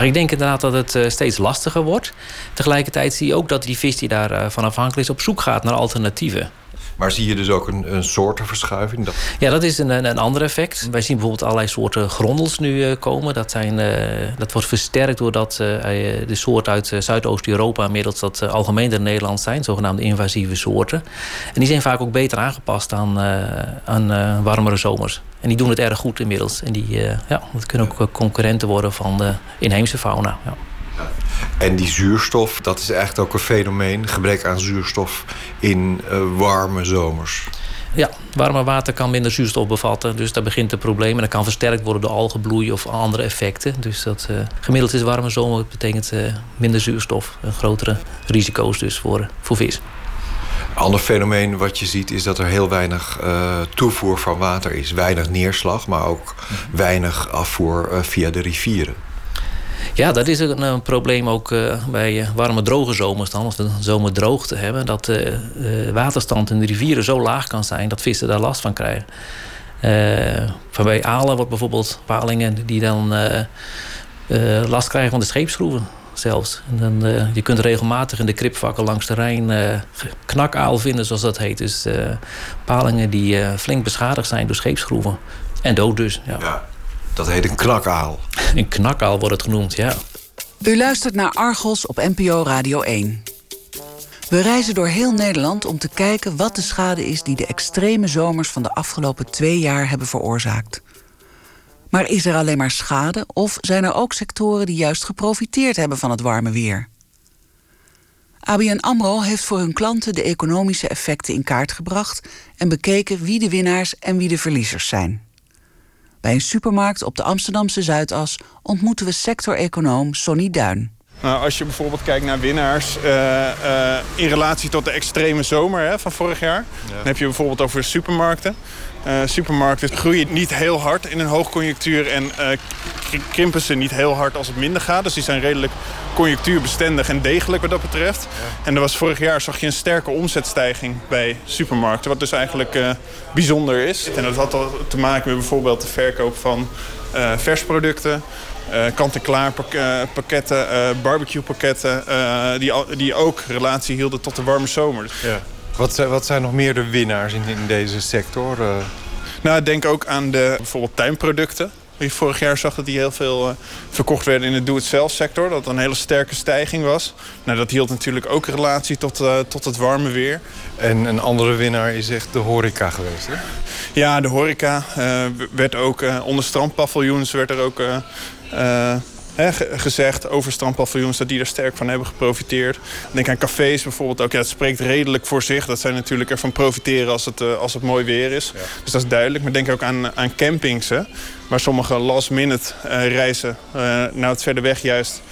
Ik denk inderdaad dat het steeds lastiger wordt. Tegelijkertijd zie je ook dat die vis die daarvan afhankelijk is op zoek gaat naar alternatieven. Maar zie je dus ook een, een soortenverschuiving? Dat... Ja, dat is een, een ander effect. Wij zien bijvoorbeeld allerlei soorten grondels nu uh, komen. Dat, zijn, uh, dat wordt versterkt doordat uh, de soorten uit Zuidoost-Europa... inmiddels dat algemeen in Nederland zijn, zogenaamde invasieve soorten. En die zijn vaak ook beter aangepast aan, aan warmere zomers. En die doen het erg goed inmiddels. En die ja, dat kunnen ook concurrenten worden van de inheemse fauna. Ja. En die zuurstof, dat is echt ook een fenomeen. Gebrek aan zuurstof in warme zomers. Ja, warme water kan minder zuurstof bevatten. Dus daar begint het probleem. En dat kan versterkt worden door algenbloei of andere effecten. Dus dat, uh, gemiddeld is warme zomer betekent uh, minder zuurstof. En grotere risico's dus voor, voor vis. Een ander fenomeen wat je ziet is dat er heel weinig uh, toevoer van water is. Weinig neerslag, maar ook weinig afvoer via de rivieren. Ja, dat is een, een probleem ook uh, bij warme droge zomers dan. Als we zomerdroogte hebben. Dat de waterstand in de rivieren zo laag kan zijn dat vissen daar last van krijgen. Van bij alen wordt bijvoorbeeld palingen die dan last krijgen van de scheepsschroeven zelfs. En dan, je kunt regelmatig in de kripvakken langs de Rijn knakaal vinden, zoals dat heet. Dus palingen die flink beschadigd zijn door scheepsschroeven. En dood dus, ja. ja. Dat heet een knakaal. Een knakaal wordt het genoemd, ja. U luistert naar Argos op NPO Radio 1. We reizen door heel Nederland om te kijken wat de schade is... die de extreme zomers van de afgelopen twee jaar hebben veroorzaakt. Maar is er alleen maar schade of zijn er ook sectoren... die juist geprofiteerd hebben van het warme weer? ABN AMRO heeft voor hun klanten de economische effecten in kaart gebracht... en bekeken wie de winnaars en wie de verliezers zijn. Bij een supermarkt op de Amsterdamse Zuidas ontmoeten we sector-econoom Sonny Duin. Nou, als je bijvoorbeeld kijkt naar winnaars uh, uh, in relatie tot de extreme zomer hè, van vorig jaar... Ja. dan heb je bijvoorbeeld over supermarkten. Uh, supermarkten groeien niet heel hard in een hoogconjunctuur... en krimpen ze niet heel hard als het minder gaat. Dus die zijn redelijk conjunctuurbestendig en degelijk wat dat betreft. Ja. En er was vorig jaar zag je een sterke omzetstijging bij supermarkten... wat dus eigenlijk bijzonder is. En dat had al te maken met bijvoorbeeld de verkoop van versproducten... Uh, kant-en-klaar pakketten, uh, barbecue pakketten... Uh, die, die ook relatie hielden tot de warme zomer. Ja. Wat, zijn, wat zijn nog meer de winnaars in, in deze sector? Nou, denk ook aan de bijvoorbeeld tuinproducten. Vorig jaar zag dat die heel veel uh, verkocht werden in de do-it-zelf sector. Dat een hele sterke stijging was. Nou, dat hield natuurlijk ook relatie tot, uh, tot het warme weer. En een andere winnaar is echt de horeca geweest, hè? Ja, de horeca uh, werd ook onder strandpaviljoens werd er ook gezegd over strandpaviljoens dat die er sterk van hebben geprofiteerd. Denk aan cafés bijvoorbeeld ook. Ja, het spreekt redelijk voor zich. Dat zij natuurlijk ervan profiteren als het, als het mooi weer is. Dus dat is duidelijk. Maar denk ook aan, aan campings. Hè, waar sommige last minute reizen naar het verder weg juist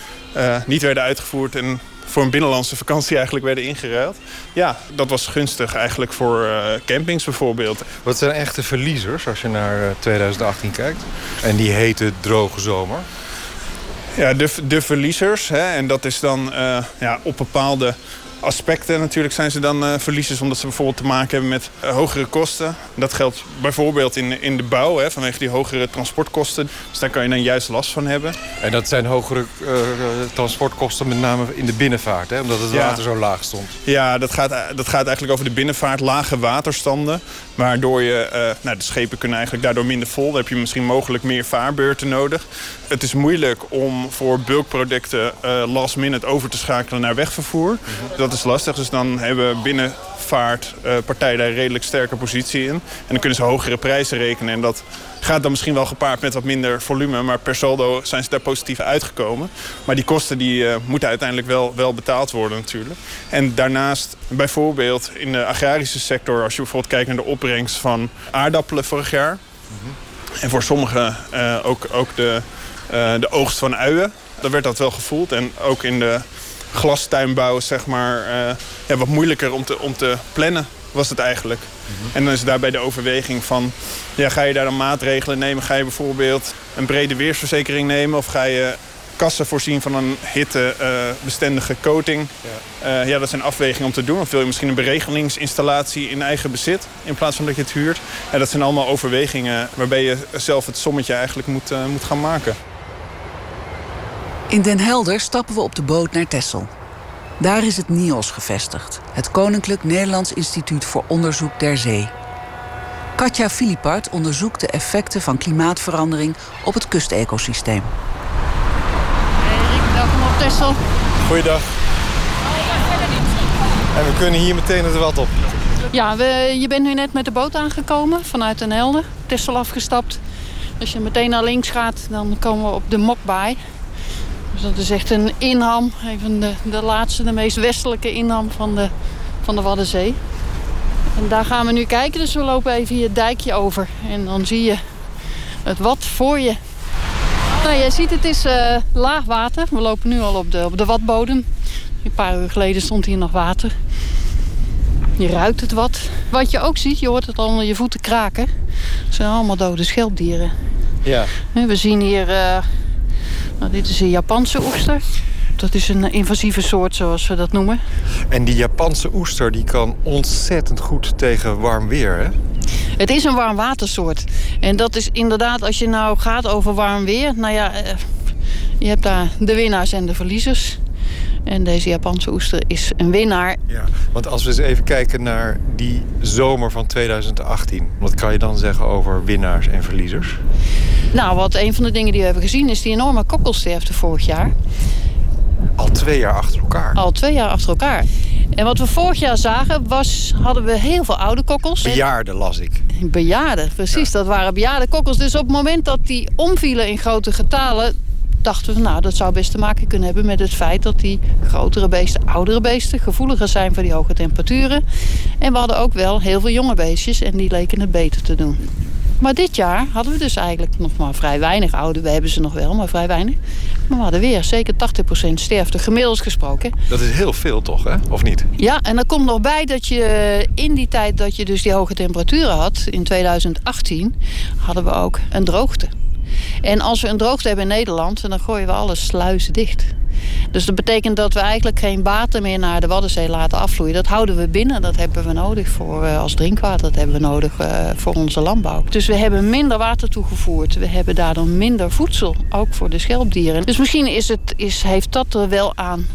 niet werden uitgevoerd. En voor een binnenlandse vakantie eigenlijk werden ingeruild. Ja, dat was gunstig eigenlijk voor uh, campings bijvoorbeeld. Wat zijn echte verliezers als je naar uh, 2018 kijkt? En die hete droge zomer? Ja, de, de verliezers. Hè, en dat is dan uh, ja, op bepaalde aspecten natuurlijk zijn ze dan uh, verliezers... omdat ze bijvoorbeeld te maken hebben met uh, hogere kosten. Dat geldt bijvoorbeeld in, in de bouw, hè, vanwege die hogere transportkosten. Dus daar kan je dan juist last van hebben. En dat zijn hogere uh, transportkosten met name in de binnenvaart, hè, omdat het ja. water zo laag stond. Ja, dat gaat, dat gaat eigenlijk over de binnenvaart, lage waterstanden. Waardoor je, nou, de schepen kunnen eigenlijk daardoor minder vol. Dan heb je misschien mogelijk meer vaarbeurten nodig. Het is moeilijk om voor bulkproducten last minute over te schakelen naar wegvervoer. Mm -hmm dat is lastig. Dus dan hebben binnenvaartpartijen uh, daar redelijk sterke positie in. En dan kunnen ze hogere prijzen rekenen. En dat gaat dan misschien wel gepaard met wat minder volume. Maar per saldo zijn ze daar positief uitgekomen. Maar die kosten die, uh, moeten uiteindelijk wel, wel betaald worden natuurlijk. En daarnaast bijvoorbeeld in de agrarische sector... als je bijvoorbeeld kijkt naar de opbrengst van aardappelen vorig jaar... En voor sommigen uh, ook, ook de, de oogst van uien... dan werd dat wel gevoeld. En ook in de glastuinbouw zeg maar, uh, ja, wat moeilijker om te, om te plannen was het eigenlijk. Mm -hmm. En dan is daarbij de overweging van... Ja, ga je daar dan maatregelen nemen? Ga je bijvoorbeeld een brede weersverzekering nemen? Of ga je kassen voorzien van een hittebestendige uh, coating? Ja. Uh, ja, dat zijn afwegingen om te doen. Of wil je misschien een beregelingsinstallatie in eigen bezit... in plaats van dat je het huurt? Ja, dat zijn allemaal overwegingen waarbij je zelf het sommetje eigenlijk moet, moet gaan maken. In Den Helder stappen we op de boot naar Texel. Daar is het NIOS gevestigd, het Koninklijk Nederlands Instituut voor Onderzoek der Zee. Katja Filipart onderzoekt de effecten van klimaatverandering op het kustecosysteem. Hey Rick, welkom op Texel. Goeiedag. En we kunnen hier meteen het wat op. Ja, we, je bent nu net met de boot aangekomen vanuit Den Helder. Tessel afgestapt. Als je meteen naar links gaat, dan komen we op de Mokbaai. Dus dat is echt een inham. Een van de, de laatste, de meest westelijke inham van de, van de Waddenzee. En daar gaan we nu kijken. Dus we lopen even hier het dijkje over. En dan zie je het wat voor je. Nou, jij ziet het is uh, laag water. We lopen nu al op de, op de watbodem. Een paar uur geleden stond hier nog water. Je ruikt het wat. Wat je ook ziet, je hoort het al onder je voeten kraken. Het zijn allemaal dode schelpdieren. Ja. We zien hier... Uh, nou, dit is een Japanse oester. Dat is een invasieve soort, zoals we dat noemen. En die Japanse oester die kan ontzettend goed tegen warm weer, hè? Het is een warmwatersoort. En dat is inderdaad, als je nou gaat over warm weer... Nou ja, eh, je hebt daar de winnaars en de verliezers. En deze Japanse oester is een winnaar. Ja, want als we eens even kijken naar die zomer van 2018... wat kan je dan zeggen over winnaars en verliezers? Nou, wat een van de dingen die we hebben gezien... is die enorme kokkelsterfte vorig jaar. Al twee jaar achter elkaar? Al twee jaar achter elkaar. En wat we vorig jaar zagen, was, hadden we heel veel oude kokkels. Bejaarden las ik. Bejaarden, precies. Dat waren bejaarde kokkels. Dus op het moment dat die omvielen in grote getalen dachten we, nou, dat zou best te maken kunnen hebben met het feit dat die grotere beesten, oudere beesten, gevoeliger zijn voor die hoge temperaturen. En we hadden ook wel heel veel jonge beestjes en die leken het beter te doen. Maar dit jaar hadden we dus eigenlijk nog maar vrij weinig oude. We hebben ze nog wel, maar vrij weinig. Maar we hadden weer zeker 80% sterfte, gemiddeld gesproken. Dat is heel veel toch, hè? Of niet? Ja, en er komt nog bij dat je in die tijd dat je dus die hoge temperaturen had... in 2018, hadden we ook een droogte. En als we een droogte hebben in Nederland, dan gooien we alle sluizen dicht. Dus dat betekent dat we eigenlijk geen water meer naar de Waddenzee laten afvloeien. Dat houden we binnen, dat hebben we nodig voor, uh, als drinkwater. Dat hebben we nodig uh, voor onze landbouw. Dus we hebben minder water toegevoerd. We hebben daardoor minder voedsel, ook voor de schelpdieren. Dus misschien is het, is, heeft dat er wel aan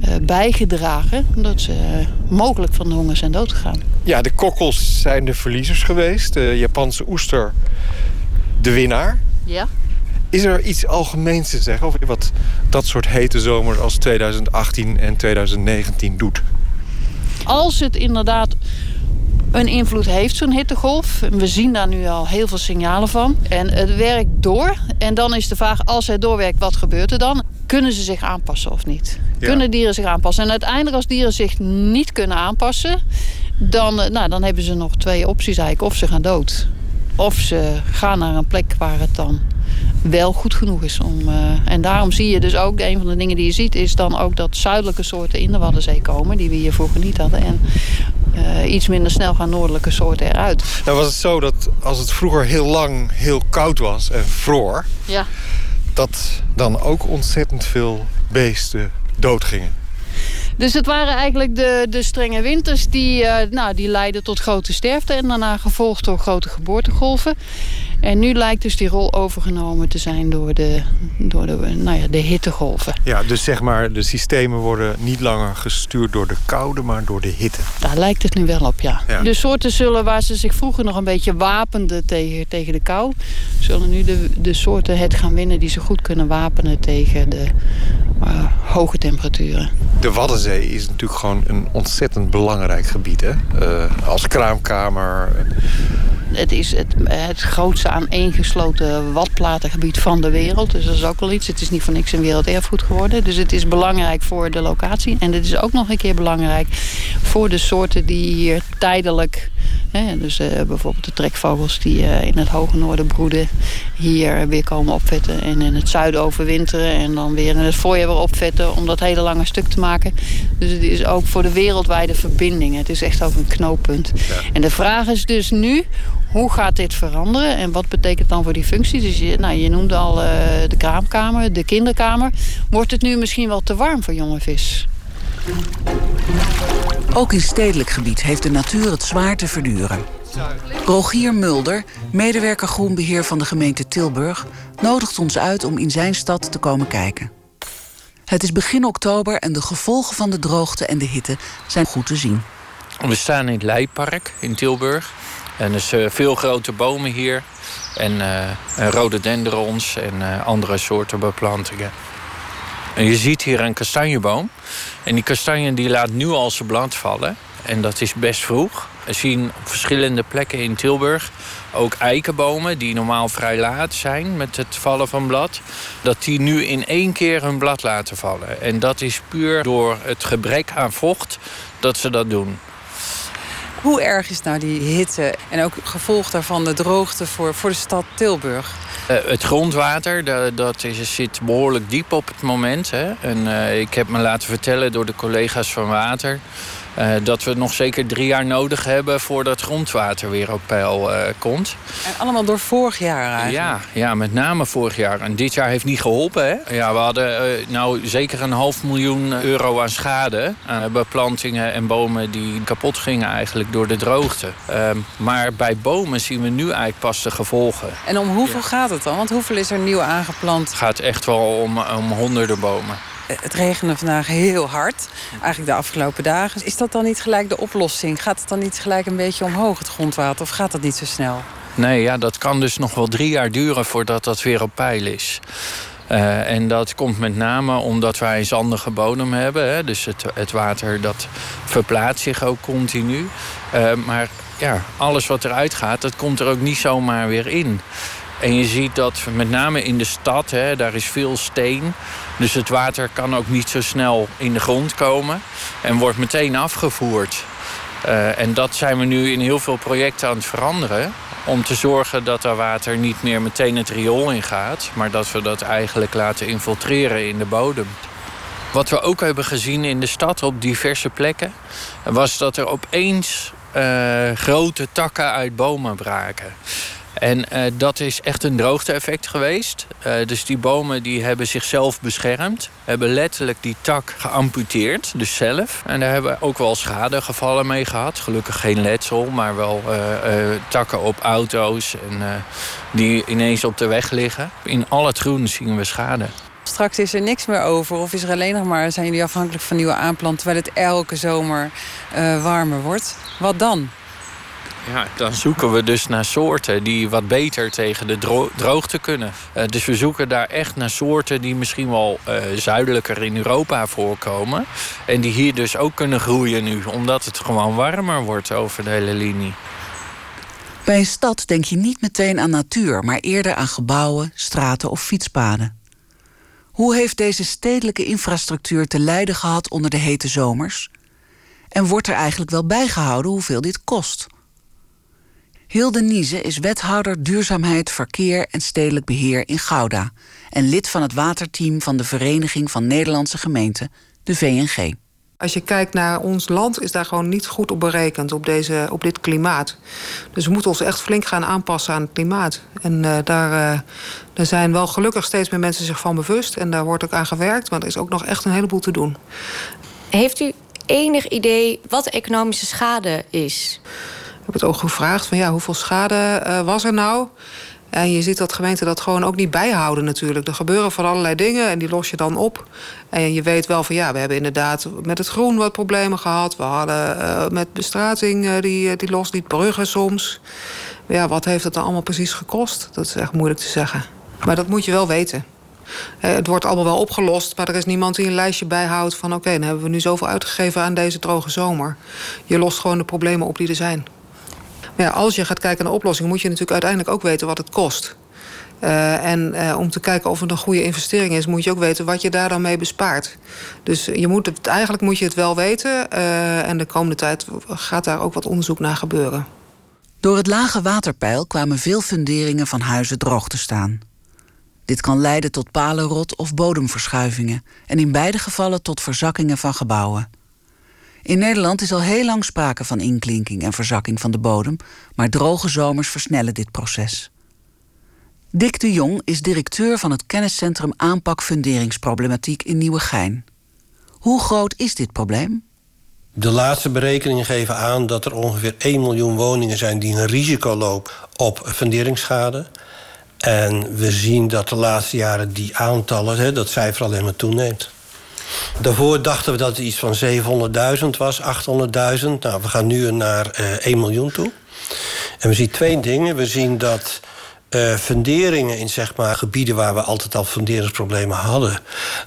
uh, bijgedragen... dat ze mogelijk van de honger zijn doodgegaan. Ja, de kokkels zijn de verliezers geweest. De Japanse oester de winnaar. Ja. Is er iets algemeens te zeggen over wat dat soort hete zomers als 2018 en 2019 doet? Als het inderdaad een invloed heeft, zo'n hittegolf. We zien daar nu al heel veel signalen van. En het werkt door. En dan is de vraag, als het doorwerkt, wat gebeurt er dan? Kunnen ze zich aanpassen of niet? Kunnen dieren zich aanpassen? En uiteindelijk als dieren zich niet kunnen aanpassen... dan, nou, dan hebben ze nog twee opties eigenlijk. Of ze gaan dood. Of ze gaan naar een plek waar het dan wel goed genoeg is. Om, uh, en daarom zie je dus ook, een van de dingen die je ziet... is dan ook dat zuidelijke soorten in de Waddenzee komen... die we hier vroeger niet hadden. En uh, iets minder snel gaan noordelijke soorten eruit. Nou was het zo dat als het vroeger heel lang heel koud was en vroor... Ja. dat dan ook ontzettend veel beesten doodgingen. Dus het waren eigenlijk de, de strenge winters die, uh, nou, die leidden tot grote sterfte... en daarna gevolgd door grote geboortegolven. En nu lijkt dus die rol overgenomen te zijn door de, door de, nou ja, de hittegolven. Ja, dus zeg maar, de systemen worden niet langer gestuurd door de koude, maar door de hitte. Daar lijkt het nu wel op, ja. ja. De soorten zullen, waar ze zich vroeger nog een beetje wapenden tegen, tegen de kou... zullen nu de, de soorten het gaan winnen die ze goed kunnen wapenen tegen de uh, hoge temperaturen. De Waddenzee is natuurlijk gewoon een ontzettend belangrijk gebied, hè? Uh, als kraamkamer... Het is het, het grootste aaneengesloten watplatengebied van de wereld. Dus dat is ook wel iets. Het is niet voor niks een werelderfgoed geworden. Dus het is belangrijk voor de locatie. En het is ook nog een keer belangrijk voor de soorten die hier tijdelijk... Hè, dus uh, bijvoorbeeld de trekvogels die uh, in het hoge noorden broeden... hier weer komen opvetten en in het zuiden overwinteren... en dan weer in het voorjaar weer opvetten om dat hele lange stuk te maken. Dus het is ook voor de wereldwijde verbinding. Het is echt ook een knooppunt. Ja. En de vraag is dus nu hoe gaat dit veranderen en wat betekent dan voor die functie? Dus je, nou, je noemde al uh, de kraamkamer, de kinderkamer. Wordt het nu misschien wel te warm voor jonge vis? Ook in stedelijk gebied heeft de natuur het zwaar te verduren. Rogier Mulder, medewerker groenbeheer van de gemeente Tilburg... nodigt ons uit om in zijn stad te komen kijken. Het is begin oktober en de gevolgen van de droogte en de hitte zijn goed te zien. We staan in het Leipark in Tilburg. En dus uh, veel grote bomen hier. En, uh, en rhododendrons en uh, andere soorten beplantingen. En je ziet hier een kastanjeboom. En die kastanje die laat nu al zijn blad vallen. En dat is best vroeg. We zien op verschillende plekken in Tilburg ook eikenbomen die normaal vrij laat zijn met het vallen van blad. Dat die nu in één keer hun blad laten vallen. En dat is puur door het gebrek aan vocht dat ze dat doen. Hoe erg is nou die hitte en ook gevolg daarvan de droogte voor, voor de stad Tilburg? Uh, het grondwater dat, dat is, zit behoorlijk diep op het moment. Hè. En, uh, ik heb me laten vertellen door de collega's van Water uh, dat we nog zeker drie jaar nodig hebben voordat het grondwater weer op peil uh, komt. En allemaal door vorig jaar eigenlijk? Ja, ja, met name vorig jaar. En dit jaar heeft niet geholpen. Hè? Ja, we hadden uh, nou zeker een half miljoen euro aan schade. Aan beplantingen en bomen die kapot gingen eigenlijk door de droogte. Ehm, maar bij bomen zien we nu eigenlijk pas de gevolgen. En om hoeveel ja. gaat het dan? Want hoeveel is er nieuw aangeplant? Het gaat echt wel om, om honderden bomen het regende vandaag heel hard. Eigenlijk de afgelopen dagen. Is dat dan niet gelijk de oplossing? Gaat het dan niet gelijk een beetje omhoog, het grondwater? Of gaat dat niet zo snel? Nee, ja, dat kan dus nog wel drie jaar duren voordat dat weer op peil is. Uh, en dat komt met name omdat wij een zandige bodem hebben. Hè? Dus het, het water dat verplaatst zich ook continu. Uh, maar ja, alles wat eruit gaat, dat komt er ook niet zomaar weer in. En je ziet dat met name in de stad, hè, daar is veel steen. Dus het water kan ook niet zo snel in de grond komen. En wordt meteen afgevoerd. Uh, en dat zijn we nu in heel veel projecten aan het veranderen. Om te zorgen dat er water niet meer meteen het riool ingaat. Maar dat we dat eigenlijk laten infiltreren in de bodem. Wat we ook hebben gezien in de stad op diverse plekken... was dat er opeens uh, grote takken uit bomen braken. En uh, dat is echt een droogte-effect geweest. Uh, dus die bomen die hebben zichzelf beschermd. Hebben letterlijk die tak geamputeerd, dus zelf. En daar hebben we ook wel schadegevallen mee gehad. Gelukkig geen letsel, maar wel uh, takken op auto's... En, die ineens op de weg liggen. In al het groen zien we schade. Straks is er niks meer over of is er alleen nog maar... zijn jullie afhankelijk van nieuwe aanplanten... terwijl het elke zomer warmer wordt. Wat dan? Ja, dan zoeken we dus naar soorten die wat beter tegen de dro droogte kunnen. Uh, dus we zoeken daar echt naar soorten die misschien wel uh, zuidelijker in Europa voorkomen. En die hier dus ook kunnen groeien nu, omdat het gewoon warmer wordt over de hele linie. Bij een stad denk je niet meteen aan natuur, maar eerder aan gebouwen, straten of fietspaden. Hoe heeft deze stedelijke infrastructuur te lijden gehad onder de hete zomers? En wordt er eigenlijk wel bijgehouden hoeveel dit kost? Hilde Niese is wethouder duurzaamheid, verkeer en stedelijk beheer in Gouda en lid van het waterteam van de Vereniging van Nederlandse Gemeenten, de VNG. Als je kijkt naar ons land, is daar gewoon niet goed op berekend op, deze, op dit klimaat. Dus we moeten ons echt flink gaan aanpassen aan het klimaat. En uh, daar, uh, daar zijn wel gelukkig steeds meer mensen zich van bewust. En daar wordt ook aan gewerkt, maar er is ook nog echt een heleboel te doen. Heeft u enig idee wat de economische schade is? Heb het ook gevraagd van ja, hoeveel schade uh, was er nou? En je ziet dat gemeenten dat gewoon ook niet bijhouden natuurlijk. Er gebeuren van allerlei dingen en die los je dan op. En je weet wel van ja, we hebben inderdaad met het groen wat problemen gehad. We hadden uh, met bestrating uh, die, die losliet, bruggen soms. Ja, wat heeft het dan allemaal precies gekost? Dat is echt moeilijk te zeggen. Maar dat moet je wel weten. Het wordt allemaal wel opgelost, maar er is niemand die een lijstje bijhoudt van... oké, dan hebben we nu zoveel uitgegeven aan deze droge zomer. Je lost gewoon de problemen op die er zijn. Ja, als je gaat kijken naar oplossingen, moet je natuurlijk uiteindelijk ook weten wat het kost. Uh, en uh, om te kijken of het een goede investering is, moet je ook weten wat je daar dan mee bespaart. Dus je moet het, eigenlijk moet je het wel weten. Uh, en de komende tijd gaat daar ook wat onderzoek naar gebeuren. Door het lage waterpeil kwamen veel funderingen van huizen droog te staan. Dit kan leiden tot palenrot of bodemverschuivingen en in beide gevallen tot verzakkingen van gebouwen. In Nederland is al heel lang sprake van inklinking en verzakking van de bodem, maar droge zomers versnellen dit proces. Dick de Jong is directeur van het kenniscentrum aanpak funderingsproblematiek in Nieuwegein. Hoe groot is dit probleem? De laatste berekeningen geven aan dat er ongeveer 1 miljoen woningen zijn die een risico lopen op funderingsschade. En we zien dat de laatste jaren die aantallen, dat cijfer alleen maar toeneemt. Daarvoor dachten we dat het iets van 700.000 was, 800.000. Nou, we gaan nu naar uh, 1 miljoen toe. En we zien twee dingen. We zien dat uh, funderingen in zeg maar, gebieden waar we altijd al funderingsproblemen hadden,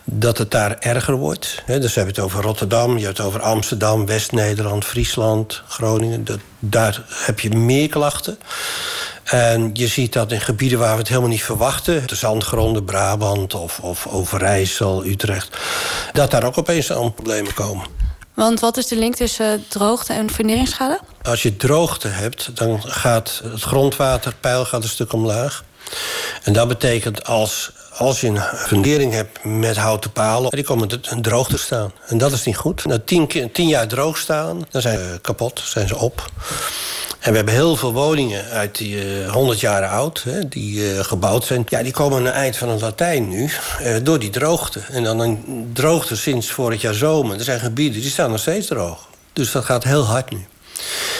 dat het daar erger wordt. Dus we hebben het over Rotterdam, je hebt het over Amsterdam, West-Nederland, Friesland, Groningen. Dat, daar heb je meer klachten. En je ziet dat in gebieden waar we het helemaal niet verwachten... de zandgronden, Brabant of, of Overijssel, Utrecht... dat daar ook opeens aan problemen komen. Want wat is de link tussen droogte en funderingsschade? Als je droogte hebt, dan gaat het grondwaterpeil gaat een stuk omlaag. En dat betekent als, als je een fundering hebt met houten palen... die komen droog te staan. En dat is niet goed. Na tien, tien jaar droog staan, dan zijn ze kapot, zijn ze op. En we hebben heel veel woningen uit die uh, eh, 100 jaar oud, hè, die uh, gebouwd zijn. Ja, die komen aan het eind van het Latijn nu, uh, door die droogte. En dan een droogte sinds vorig jaar zomer. Er zijn gebieden die staan nog steeds droog. Dus dat gaat heel hard nu.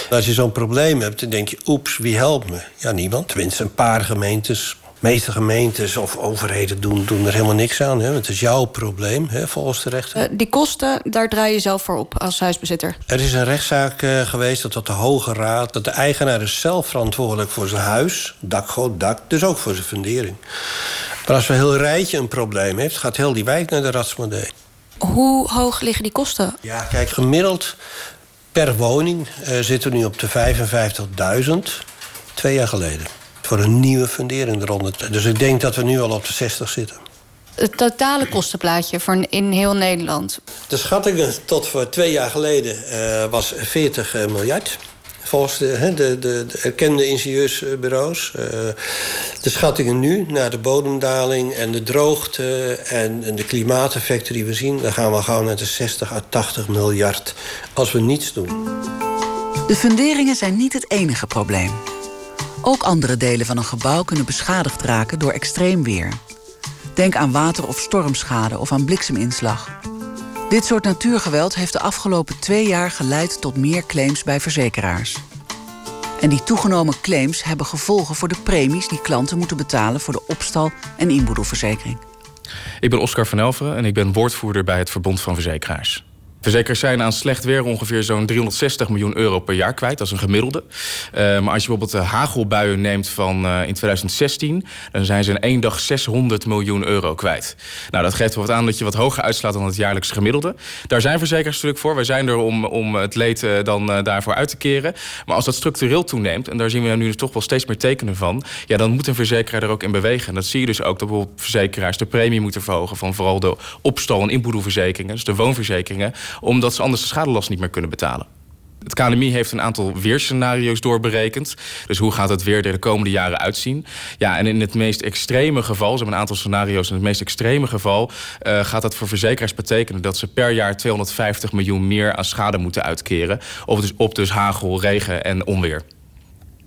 Als je zo'n probleem hebt, dan denk je, oeps, wie helpt me? Ja, niemand. Tenminste, een paar gemeentes meeste gemeentes of overheden doen, doen er helemaal niks aan. Hè? Het is jouw probleem, hè, volgens de rechter. Uh, die kosten, daar draai je zelf voor op als huisbezitter? Er is een rechtszaak uh, geweest dat de Hoge Raad... dat de eigenaar is zelf verantwoordelijk voor zijn huis, dakgoot, dak... dus ook voor zijn fundering. Maar als een heel rijtje een probleem heeft... gaat heel die wijk naar de ratsmodee. Hoe hoog liggen die kosten? Ja, kijk, gemiddeld per woning uh, zitten we nu op de 55.000. Twee jaar geleden voor een nieuwe fundering eronder. Dus ik denk dat we nu al op de 60 zitten. Het totale kostenplaatje voor in heel Nederland? De schattingen tot voor twee jaar geleden uh, was 40 eh, miljard. Volgens de, de, de, de erkende ingenieursbureaus. Uh, de schattingen nu, na de bodemdaling en de droogte... En, en de klimaateffecten die we zien... dan gaan we gauw naar de 60 à 80 miljard als we niets doen. De funderingen zijn niet het enige probleem. Ook andere delen van een gebouw kunnen beschadigd raken door extreem weer. Denk aan water- of stormschade of aan blikseminslag. Dit soort natuurgeweld heeft de afgelopen twee jaar geleid tot meer claims bij verzekeraars. En die toegenomen claims hebben gevolgen voor de premies die klanten moeten betalen voor de opstal- en inboedelverzekering. Ik ben Oscar van Elveren en ik ben woordvoerder bij het Verbond van Verzekeraars. Verzekeraars zijn aan slecht weer ongeveer zo'n 360 miljoen euro per jaar kwijt. Dat is een gemiddelde. Uh, maar als je bijvoorbeeld de hagelbuien neemt van uh, in 2016... dan zijn ze in één dag 600 miljoen euro kwijt. Nou, dat geeft wel wat aan dat je wat hoger uitslaat dan het jaarlijks gemiddelde. Daar zijn verzekeraars natuurlijk voor. Wij zijn er om, om het leed dan daarvoor uit te keren. Maar als dat structureel toeneemt... en daar zien we nu toch wel steeds meer tekenen van... ja, dan moet een verzekeraar er ook in bewegen. En dat zie je dus ook dat bijvoorbeeld verzekeraars de premie moeten verhogen... van vooral de opstal- en inboedelverzekeringen, dus de woonverzekeringen omdat ze anders de schadelast niet meer kunnen betalen. Het KNMI heeft een aantal weerscenario's doorberekend. Dus hoe gaat het weer er de komende jaren uitzien? Ja, en in het meest extreme geval, ze hebben een aantal scenario's... in het meest extreme geval uh, gaat dat voor verzekeraars betekenen... dat ze per jaar 250 miljoen meer aan schade moeten uitkeren. Of dus op dus hagel, regen en onweer.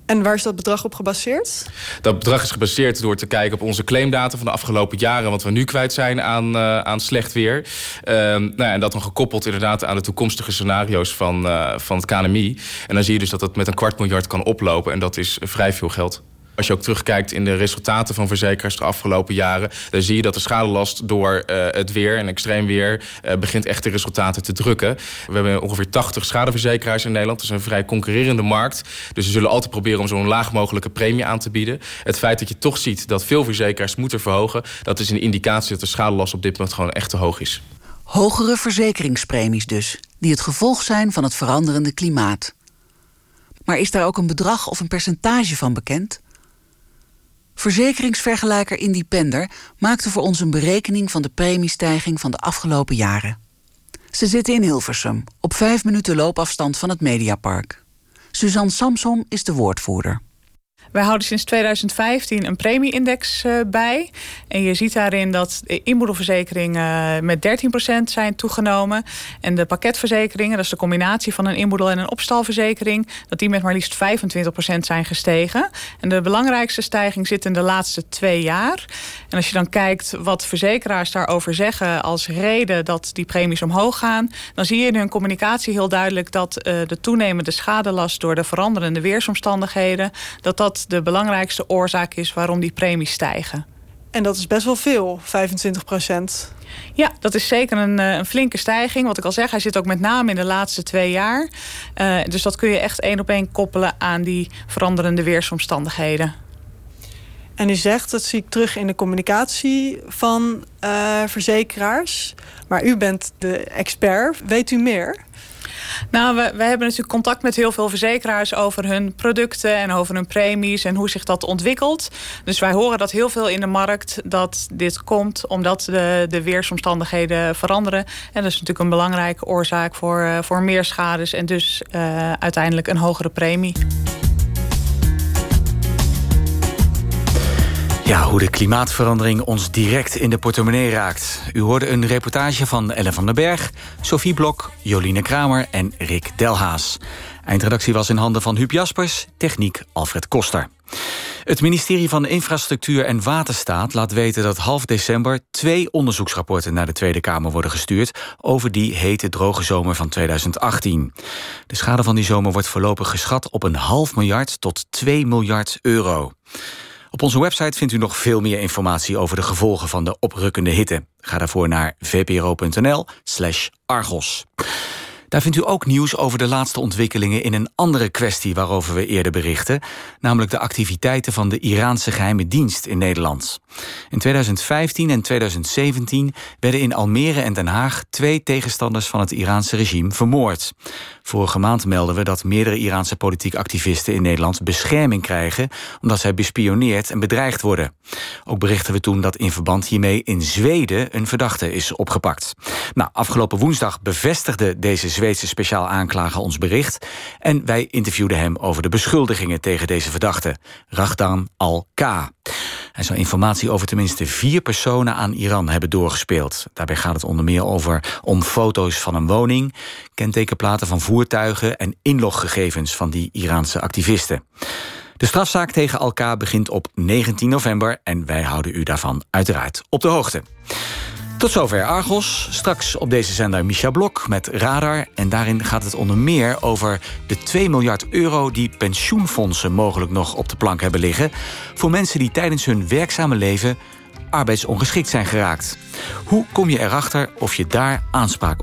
En waar is dat bedrag op gebaseerd? Dat bedrag is gebaseerd door te kijken op onze claimdata van de afgelopen jaren, wat we nu kwijt zijn aan, uh, aan slecht weer. Uh, nou ja, en dat dan gekoppeld inderdaad aan de toekomstige scenario's van, uh, van het KNMI. En dan zie je dus dat het met een kwart miljard kan oplopen. En dat is vrij veel geld. Als je ook terugkijkt in de resultaten van verzekeraars de afgelopen jaren, dan zie je dat de schadelast door uh, het weer en extreem weer uh, begint echt de resultaten te drukken. We hebben ongeveer 80 schadeverzekeraars in Nederland. Dat is een vrij concurrerende markt. Dus we zullen altijd proberen om zo'n laag mogelijke premie aan te bieden. Het feit dat je toch ziet dat veel verzekeraars moeten verhogen, dat is een indicatie dat de schadelast op dit moment gewoon echt te hoog is. Hogere verzekeringspremies dus, die het gevolg zijn van het veranderende klimaat. Maar is daar ook een bedrag of een percentage van bekend? Verzekeringsvergelijker Independer maakte voor ons een berekening van de premiestijging van de afgelopen jaren. Ze zitten in Hilversum, op vijf minuten loopafstand van het Mediapark. Suzanne Samsom is de woordvoerder. Wij houden sinds 2015 een premieindex uh, bij. En je ziet daarin dat de inboedelverzekeringen uh, met 13% zijn toegenomen. En de pakketverzekeringen, dat is de combinatie van een inboedel- en een opstalverzekering, dat die met maar liefst 25% zijn gestegen. En de belangrijkste stijging zit in de laatste twee jaar. En als je dan kijkt wat verzekeraars daarover zeggen als reden dat die premies omhoog gaan, dan zie je in hun communicatie heel duidelijk dat uh, de toenemende schadelast door de veranderende weersomstandigheden, dat dat de belangrijkste oorzaak is waarom die premies stijgen. En dat is best wel veel, 25 procent. Ja, dat is zeker een, een, flinke stijging. Wat ik al zeg, hij zit ook met name in de laatste twee jaar. Uh, dus dat kun je echt één op één koppelen aan die veranderende weersomstandigheden. En u zegt, dat zie ik terug in de communicatie van uh, verzekeraars. Maar u bent de expert. Weet u meer? Nou, we, hebben natuurlijk contact met heel veel verzekeraars over hun producten en over hun premies en hoe zich dat ontwikkelt. Dus wij horen dat heel veel in de markt dat dit komt omdat de, de weersomstandigheden veranderen. En dat is natuurlijk een belangrijke oorzaak voor, uh, voor meer schades en dus uh, uiteindelijk een hogere premie. Ja, hoe de klimaatverandering ons direct in de portemonnee raakt. U hoorde een reportage van Ellen van den Berg, Sophie Blok, Joline Kramer en Rick Delhaas. Eindredactie was in handen van Huub Jaspers, techniek Alfred Koster. Het ministerie van Infrastructuur en Waterstaat laat weten dat half december twee onderzoeksrapporten naar de Tweede Kamer worden gestuurd over die hete droge zomer van 2018. De schade van die zomer wordt voorlopig geschat op een half miljard tot 2 miljard euro. Op onze website vindt u nog veel meer informatie over de gevolgen van de oprukkende hitte. Ga daarvoor naar vpro.nl/argos. Daar vindt u ook nieuws over de laatste ontwikkelingen in een andere kwestie waarover we eerder berichten, namelijk de activiteiten van de Iraanse geheime dienst in Nederland. In 2015 en 2017 werden in Almere en Den Haag twee tegenstanders van het Iraanse regime vermoord. Vorige maand melden we dat meerdere Iraanse politiek activisten in Nederland bescherming krijgen omdat zij bespioneerd en bedreigd worden. Ook berichten we toen dat in verband hiermee in Zweden een verdachte is opgepakt. Nou, afgelopen woensdag bevestigde deze Zweedse speciaal aanklager ons bericht en wij interviewden hem over de beschuldigingen tegen deze verdachte, Ragdan Al-K. Hij zou informatie over tenminste vier personen aan Iran hebben doorgespeeld. Daarbij gaat het onder meer over om foto's van een woning, kentekenplaten van voertuigen en inloggegevens van die Iraanse activisten. De strafzaak tegen Al-K begint op 19 november en wij houden u daarvan uiteraard op de hoogte. Tot zover Argos. Straks op deze zender Micha Blok met Radar. En daarin gaat het onder meer over de 2 miljard euro... die pensioenfondsen mogelijk nog op de plank hebben liggen... voor mensen die tijdens hun werkzame leven arbeidsongeschikt zijn geraakt. Hoe kom je erachter of je daar aanspraak